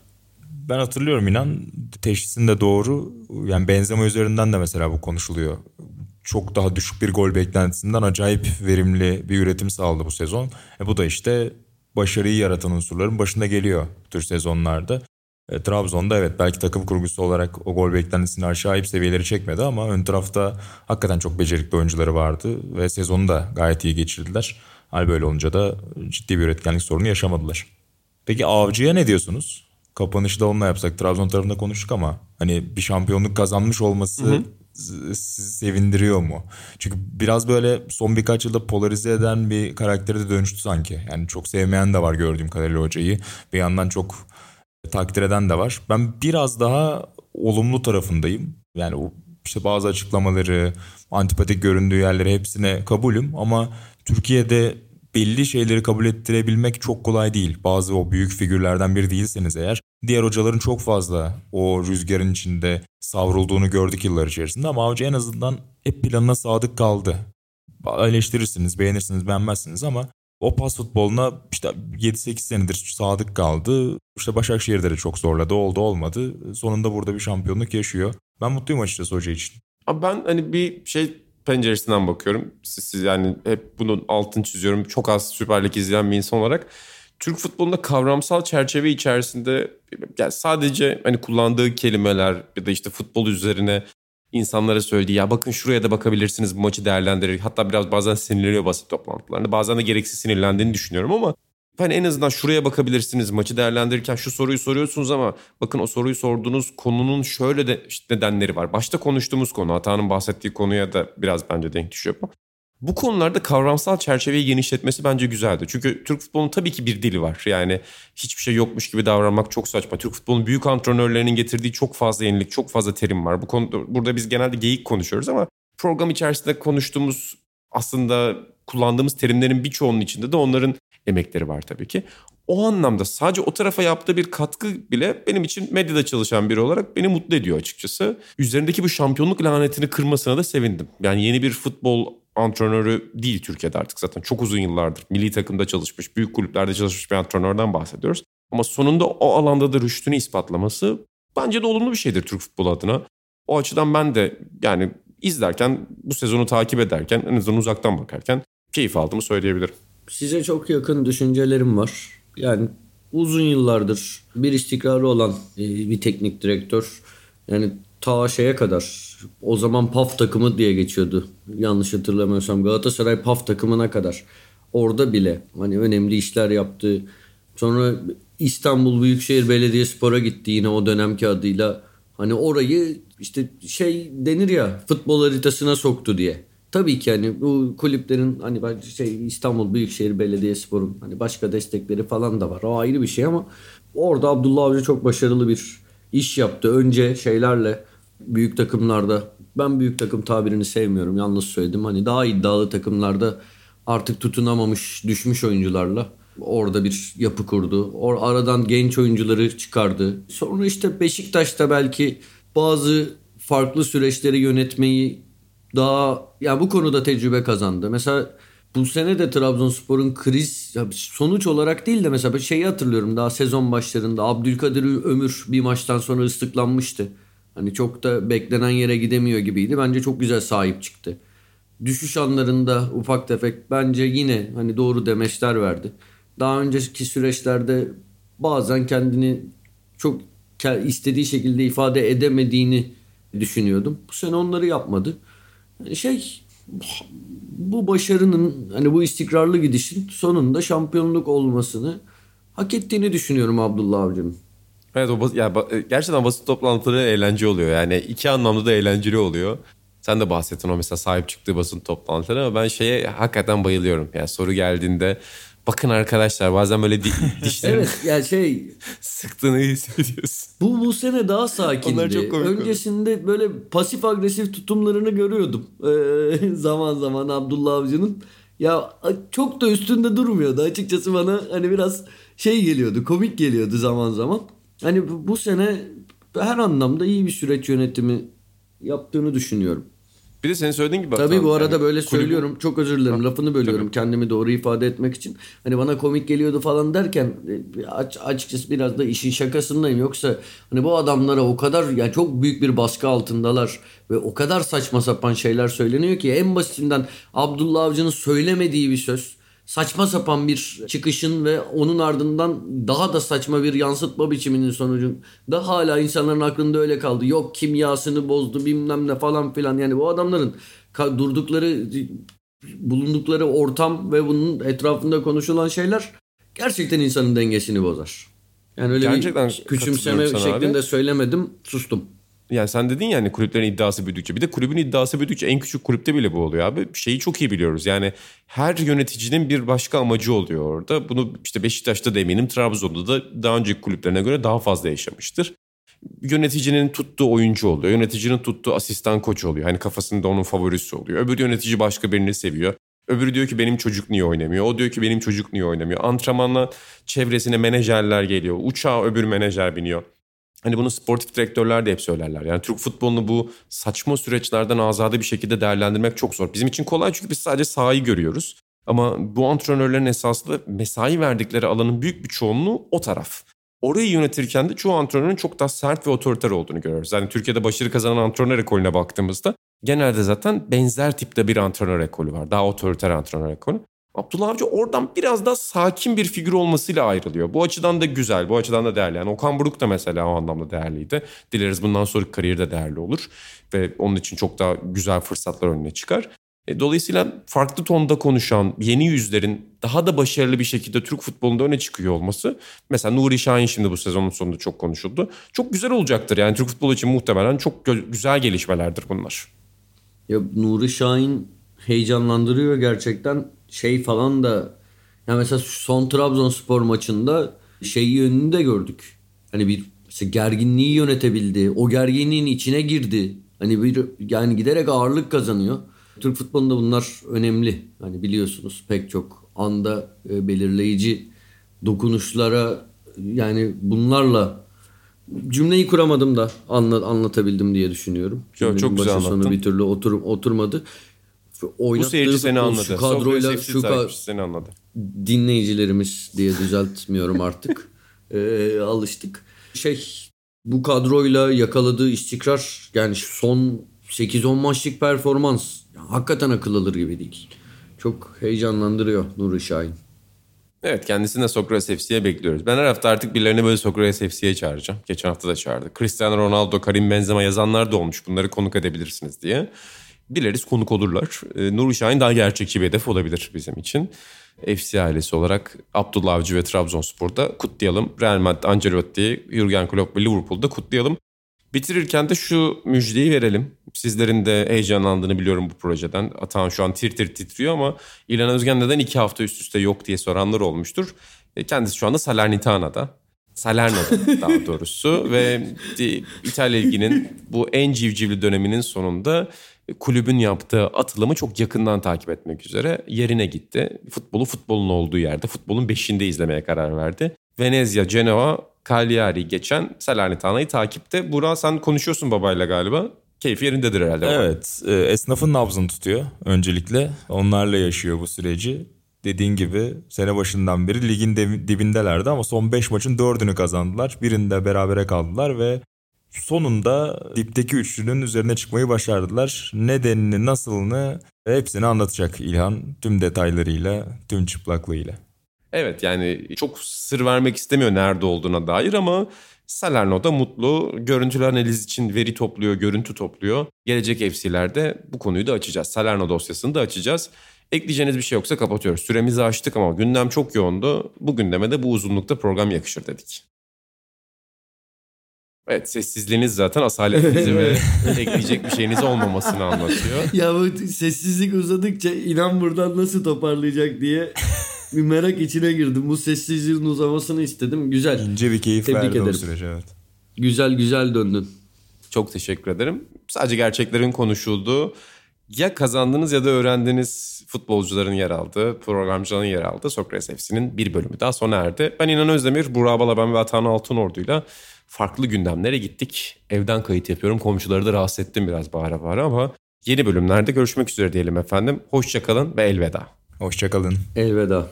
Ben hatırlıyorum inan teşhisin de doğru. Yani benzeme üzerinden de mesela bu konuşuluyor. Çok daha düşük bir gol beklentisinden acayip verimli bir üretim sağladı bu sezon. E bu da işte başarıyı yaratan unsurların başında geliyor bu tür sezonlarda. E, Trabzon'da evet belki takım kurgusu olarak o gol beklentisini aşağı seviyeleri çekmedi ama ön tarafta hakikaten çok becerikli oyuncuları vardı ve sezonu da gayet iyi geçirdiler. Hal böyle olunca da ciddi bir üretkenlik sorunu yaşamadılar. Peki Avcı'ya ne diyorsunuz? Kapanışı da onunla yapsak. Trabzon tarafında konuştuk ama hani bir şampiyonluk kazanmış olması hı hı. Sizi sevindiriyor mu? Çünkü biraz böyle son birkaç yılda polarize eden bir karaktere de dönüştü sanki. Yani çok sevmeyen de var gördüğüm kadarıyla hocayı. Bir yandan çok takdir eden de var. Ben biraz daha olumlu tarafındayım. Yani o işte bazı açıklamaları, antipatik göründüğü yerleri hepsine kabulüm ama Türkiye'de belli şeyleri kabul ettirebilmek çok kolay değil. Bazı o büyük figürlerden biri değilseniz eğer. Diğer hocaların çok fazla o rüzgarın içinde savrulduğunu gördük yıllar içerisinde ama Avcı en azından hep planına sadık kaldı. Eleştirirsiniz, beğenirsiniz, beğenmezsiniz ama o pas futboluna işte 7-8 senedir sadık kaldı. İşte Başakşehir'de de çok zorladı. Oldu olmadı. Sonunda burada bir şampiyonluk yaşıyor. Ben mutluyum açıkçası hoca için. Abi ben hani bir şey penceresinden bakıyorum. Siz, siz yani hep bunun altını çiziyorum. Çok az Süper Lig izleyen bir insan olarak. Türk futbolunda kavramsal çerçeve içerisinde yani sadece hani kullandığı kelimeler ya da işte futbol üzerine insanlara söylediği ya bakın şuraya da bakabilirsiniz bu maçı değerlendirir. Hatta biraz bazen sinirleniyor basit toplantılarında. Bazen de gereksiz sinirlendiğini düşünüyorum ama hani en azından şuraya bakabilirsiniz maçı değerlendirirken şu soruyu soruyorsunuz ama bakın o soruyu sorduğunuz konunun şöyle de işte nedenleri var. Başta konuştuğumuz konu Hatan'ın bahsettiği konuya da biraz bence denk düşüyor ama bu konularda kavramsal çerçeveyi genişletmesi bence güzeldi. Çünkü Türk futbolunun tabii ki bir dili var. Yani hiçbir şey yokmuş gibi davranmak çok saçma. Türk futbolunun büyük antrenörlerinin getirdiği çok fazla yenilik, çok fazla terim var. Bu konuda burada biz genelde geyik konuşuyoruz ama program içerisinde konuştuğumuz aslında kullandığımız terimlerin birçoğunun içinde de onların emekleri var tabii ki. O anlamda sadece o tarafa yaptığı bir katkı bile benim için medyada çalışan biri olarak beni mutlu ediyor açıkçası. Üzerindeki bu şampiyonluk lanetini kırmasına da sevindim. Yani yeni bir futbol antrenörü değil Türkiye'de artık zaten çok uzun yıllardır milli takımda çalışmış, büyük kulüplerde çalışmış bir antrenörden bahsediyoruz. Ama sonunda o alanda da rüştünü ispatlaması bence de olumlu bir şeydir Türk futbolu adına. O açıdan ben de yani izlerken bu sezonu takip ederken en azından uzaktan bakarken keyif aldığımı söyleyebilirim. Size çok yakın düşüncelerim var. Yani uzun yıllardır bir istikrarı olan e, bir teknik direktör. Yani ta şeye kadar o zaman PAF takımı diye geçiyordu. Yanlış hatırlamıyorsam Galatasaray PAF takımına kadar. Orada bile hani önemli işler yaptı. Sonra İstanbul Büyükşehir Belediyespor'a gitti yine o dönemki adıyla. Hani orayı işte şey denir ya futbol haritasına soktu diye. Tabii ki hani bu kulüplerin hani şey İstanbul Büyükşehir Belediyespor'un hani başka destekleri falan da var. O ayrı bir şey ama orada Abdullah Avcı çok başarılı bir iş yaptı. Önce şeylerle büyük takımlarda ben büyük takım tabirini sevmiyorum. Yalnız söyledim. Hani daha iddialı takımlarda artık tutunamamış, düşmüş oyuncularla orada bir yapı kurdu. Or aradan genç oyuncuları çıkardı. Sonra işte Beşiktaş'ta belki bazı farklı süreçleri yönetmeyi daha yani bu konuda tecrübe kazandı. Mesela bu sene de Trabzonspor'un kriz sonuç olarak değil de mesela şeyi hatırlıyorum daha sezon başlarında Abdülkadir Ömür bir maçtan sonra ıslıklanmıştı. Hani çok da beklenen yere gidemiyor gibiydi. Bence çok güzel sahip çıktı. Düşüş anlarında ufak tefek bence yine hani doğru demeçler verdi. Daha önceki süreçlerde bazen kendini çok istediği şekilde ifade edemediğini düşünüyordum. Bu sene onları yapmadı. Şey bu başarının hani bu istikrarlı gidişin sonunda şampiyonluk olmasını hak ettiğini düşünüyorum Abdullah Avcı'nın. Evet o bas- ya ba- gerçekten basın toplantıları eğlence oluyor. Yani iki anlamda da eğlenceli oluyor. Sen de bahsettin o mesela sahip çıktığı basın toplantıları ama ben şeye hakikaten bayılıyorum. Yani soru geldiğinde bakın arkadaşlar bazen böyle di- dişlerini evet yani şey sıktığını hissediyorsun. Bu bu sene daha sakindi. çok komik Öncesinde oldu. böyle pasif agresif tutumlarını görüyordum. Ee, zaman zaman Abdullah Avcı'nın. Ya çok da üstünde durmuyordu açıkçası bana hani biraz şey geliyordu komik geliyordu zaman zaman. Hani bu, sene her anlamda iyi bir süreç yönetimi yaptığını düşünüyorum. Bir de senin söylediğin gibi. Tabii bu arada yani böyle kulübün- söylüyorum. Çok özür dilerim. Lafını bölüyorum kendimi doğru ifade etmek için. Hani bana komik geliyordu falan derken e, aç, açıkçası biraz da işin şakasındayım. Yoksa hani bu adamlara o kadar yani çok büyük bir baskı altındalar ve o kadar saçma sapan şeyler söyleniyor ki en basitinden Abdullah Avcı'nın söylemediği bir söz saçma sapan bir çıkışın ve onun ardından daha da saçma bir yansıtma biçiminin sonucunda hala insanların aklında öyle kaldı. Yok kimyasını bozdu bilmem ne falan filan. Yani bu adamların durdukları bulundukları ortam ve bunun etrafında konuşulan şeyler gerçekten insanın dengesini bozar. Yani öyle Gerçekten bir küçümseme şeklinde abi. söylemedim sustum. Yani sen dedin yani kulüplerin iddiası büyüdükçe. Bir de kulübün iddiası büyüdükçe en küçük kulüpte bile bu oluyor abi. Şeyi çok iyi biliyoruz. Yani her yöneticinin bir başka amacı oluyor orada. Bunu işte Beşiktaş'ta da eminim Trabzon'da da daha önceki kulüplerine göre daha fazla yaşamıştır. Yöneticinin tuttuğu oyuncu oluyor. Yöneticinin tuttuğu asistan koç oluyor. Hani kafasında onun favorisi oluyor. Öbür yönetici başka birini seviyor. Öbürü diyor ki benim çocuk niye oynamıyor? O diyor ki benim çocuk niye oynamıyor? Antrenmanla çevresine menajerler geliyor. Uçağa öbür menajer biniyor. Hani bunu sportif direktörler de hep söylerler. Yani Türk futbolunu bu saçma süreçlerden azade bir şekilde değerlendirmek çok zor. Bizim için kolay çünkü biz sadece sahayı görüyoruz. Ama bu antrenörlerin esasında mesai verdikleri alanın büyük bir çoğunluğu o taraf. Orayı yönetirken de çoğu antrenörün çok daha sert ve otoriter olduğunu görüyoruz. Yani Türkiye'de başarı kazanan antrenör ekolüne baktığımızda genelde zaten benzer tipte bir antrenör ekolü var. Daha otoriter antrenör ekolü. Abdullah Avcı oradan biraz daha sakin bir figür olmasıyla ayrılıyor. Bu açıdan da güzel, bu açıdan da değerli. Yani Okan Buruk da mesela o anlamda değerliydi. Dileriz bundan sonraki kariyeri de değerli olur. Ve onun için çok daha güzel fırsatlar önüne çıkar. E, Dolayısıyla farklı tonda konuşan yeni yüzlerin daha da başarılı bir şekilde Türk futbolunda öne çıkıyor olması. Mesela Nuri Şahin şimdi bu sezonun sonunda çok konuşuldu. Çok güzel olacaktır. Yani Türk futbolu için muhtemelen çok gö- güzel gelişmelerdir bunlar. Ya Nuri Şahin heyecanlandırıyor gerçekten. Şey falan da ya mesela son Trabzonspor maçında şey yönünü de gördük. Hani bir mesela gerginliği yönetebildi. O gerginliğin içine girdi. Hani bir yani giderek ağırlık kazanıyor. Türk futbolunda bunlar önemli. Hani biliyorsunuz pek çok anda e, belirleyici dokunuşlara yani bunlarla cümleyi kuramadım da anla, anlatabildim diye düşünüyorum. Çok- Cümlenin çok güzel anlattın. bir türlü otur, oturmadı. Bu seyirci seni anladı. Şu kadroyla FC şu ka- seni anladı. dinleyicilerimiz diye düzeltmiyorum artık. Ee, alıştık. Şey bu kadroyla yakaladığı istikrar yani son 8-10 maçlık performans hakikaten akıl alır gibi değil. Çok heyecanlandırıyor Nuri Şahin. Evet kendisini de Sokrates FC'ye bekliyoruz. Ben her hafta artık birilerini böyle Sokrates FC'ye çağıracağım. Geçen hafta da çağırdık. Cristiano Ronaldo, Karim Benzema yazanlar da olmuş. Bunları konuk edebilirsiniz diye. Dileriz konuk olurlar. Ee, Nuri Şahin daha gerçekçi bir hedef olabilir bizim için. FC ailesi olarak Abdullah Avcı ve Trabzonspor'da kutlayalım. Real Madrid, Ancelotti, Jurgen Klopp ve Liverpool'da kutlayalım. Bitirirken de şu müjdeyi verelim. Sizlerin de heyecanlandığını biliyorum bu projeden. Atan şu an tir tir titriyor ama İlhan Özgen neden iki hafta üst üste yok diye soranlar olmuştur. E, Kendisi şu anda Salernitana'da. Salerno'da daha doğrusu ve e, İtalya Ligi'nin bu en civcivli döneminin sonunda kulübün yaptığı atılımı çok yakından takip etmek üzere yerine gitti. Futbolu futbolun olduğu yerde, futbolun beşinde izlemeye karar verdi. Venezia, Genova, Cagliari geçen Salernitana'yı takipte. Burak sen konuşuyorsun babayla galiba. Keyfi yerindedir herhalde. Evet, e, esnafın nabzını tutuyor öncelikle. Onlarla yaşıyor bu süreci. Dediğin gibi sene başından beri ligin de- dibindelerdi ama son 5 maçın 4'ünü kazandılar. Birinde berabere kaldılar ve sonunda dipteki üçlünün üzerine çıkmayı başardılar. Nedenini, nasılını hepsini anlatacak İlhan tüm detaylarıyla, tüm çıplaklığıyla. Evet yani çok sır vermek istemiyor nerede olduğuna dair ama Salerno'da mutlu. Görüntülü analiz için veri topluyor, görüntü topluyor. Gelecek FC'lerde bu konuyu da açacağız. Salerno dosyasını da açacağız. Ekleyeceğiniz bir şey yoksa kapatıyoruz. Süremizi açtık ama gündem çok yoğundu. Bu gündeme de bu uzunlukta program yakışır dedik. Evet sessizliğiniz zaten asaletinizi ve ekleyecek bir şeyiniz olmamasını anlatıyor. Ya bu sessizlik uzadıkça inan buradan nasıl toparlayacak diye bir merak içine girdim. Bu sessizliğin uzamasını istedim. Güzel. İnce bir keyif Tebrik verdi o ederim. sürece evet. Güzel güzel döndün. Çok teşekkür ederim. Sadece gerçeklerin konuşulduğu, ya kazandığınız ya da öğrendiğiniz futbolcuların yer aldığı, programcıların yer aldığı Sokrates FC'nin bir bölümü daha sona erdi. Ben İnan Özdemir, Burak Balaban ve Atan Altınordu'yla farklı gündemlere gittik. Evden kayıt yapıyorum. Komşuları da rahatsız ettim biraz bağıra bağıra ama yeni bölümlerde görüşmek üzere diyelim efendim. Hoşçakalın ve elveda. Hoşçakalın. Elveda.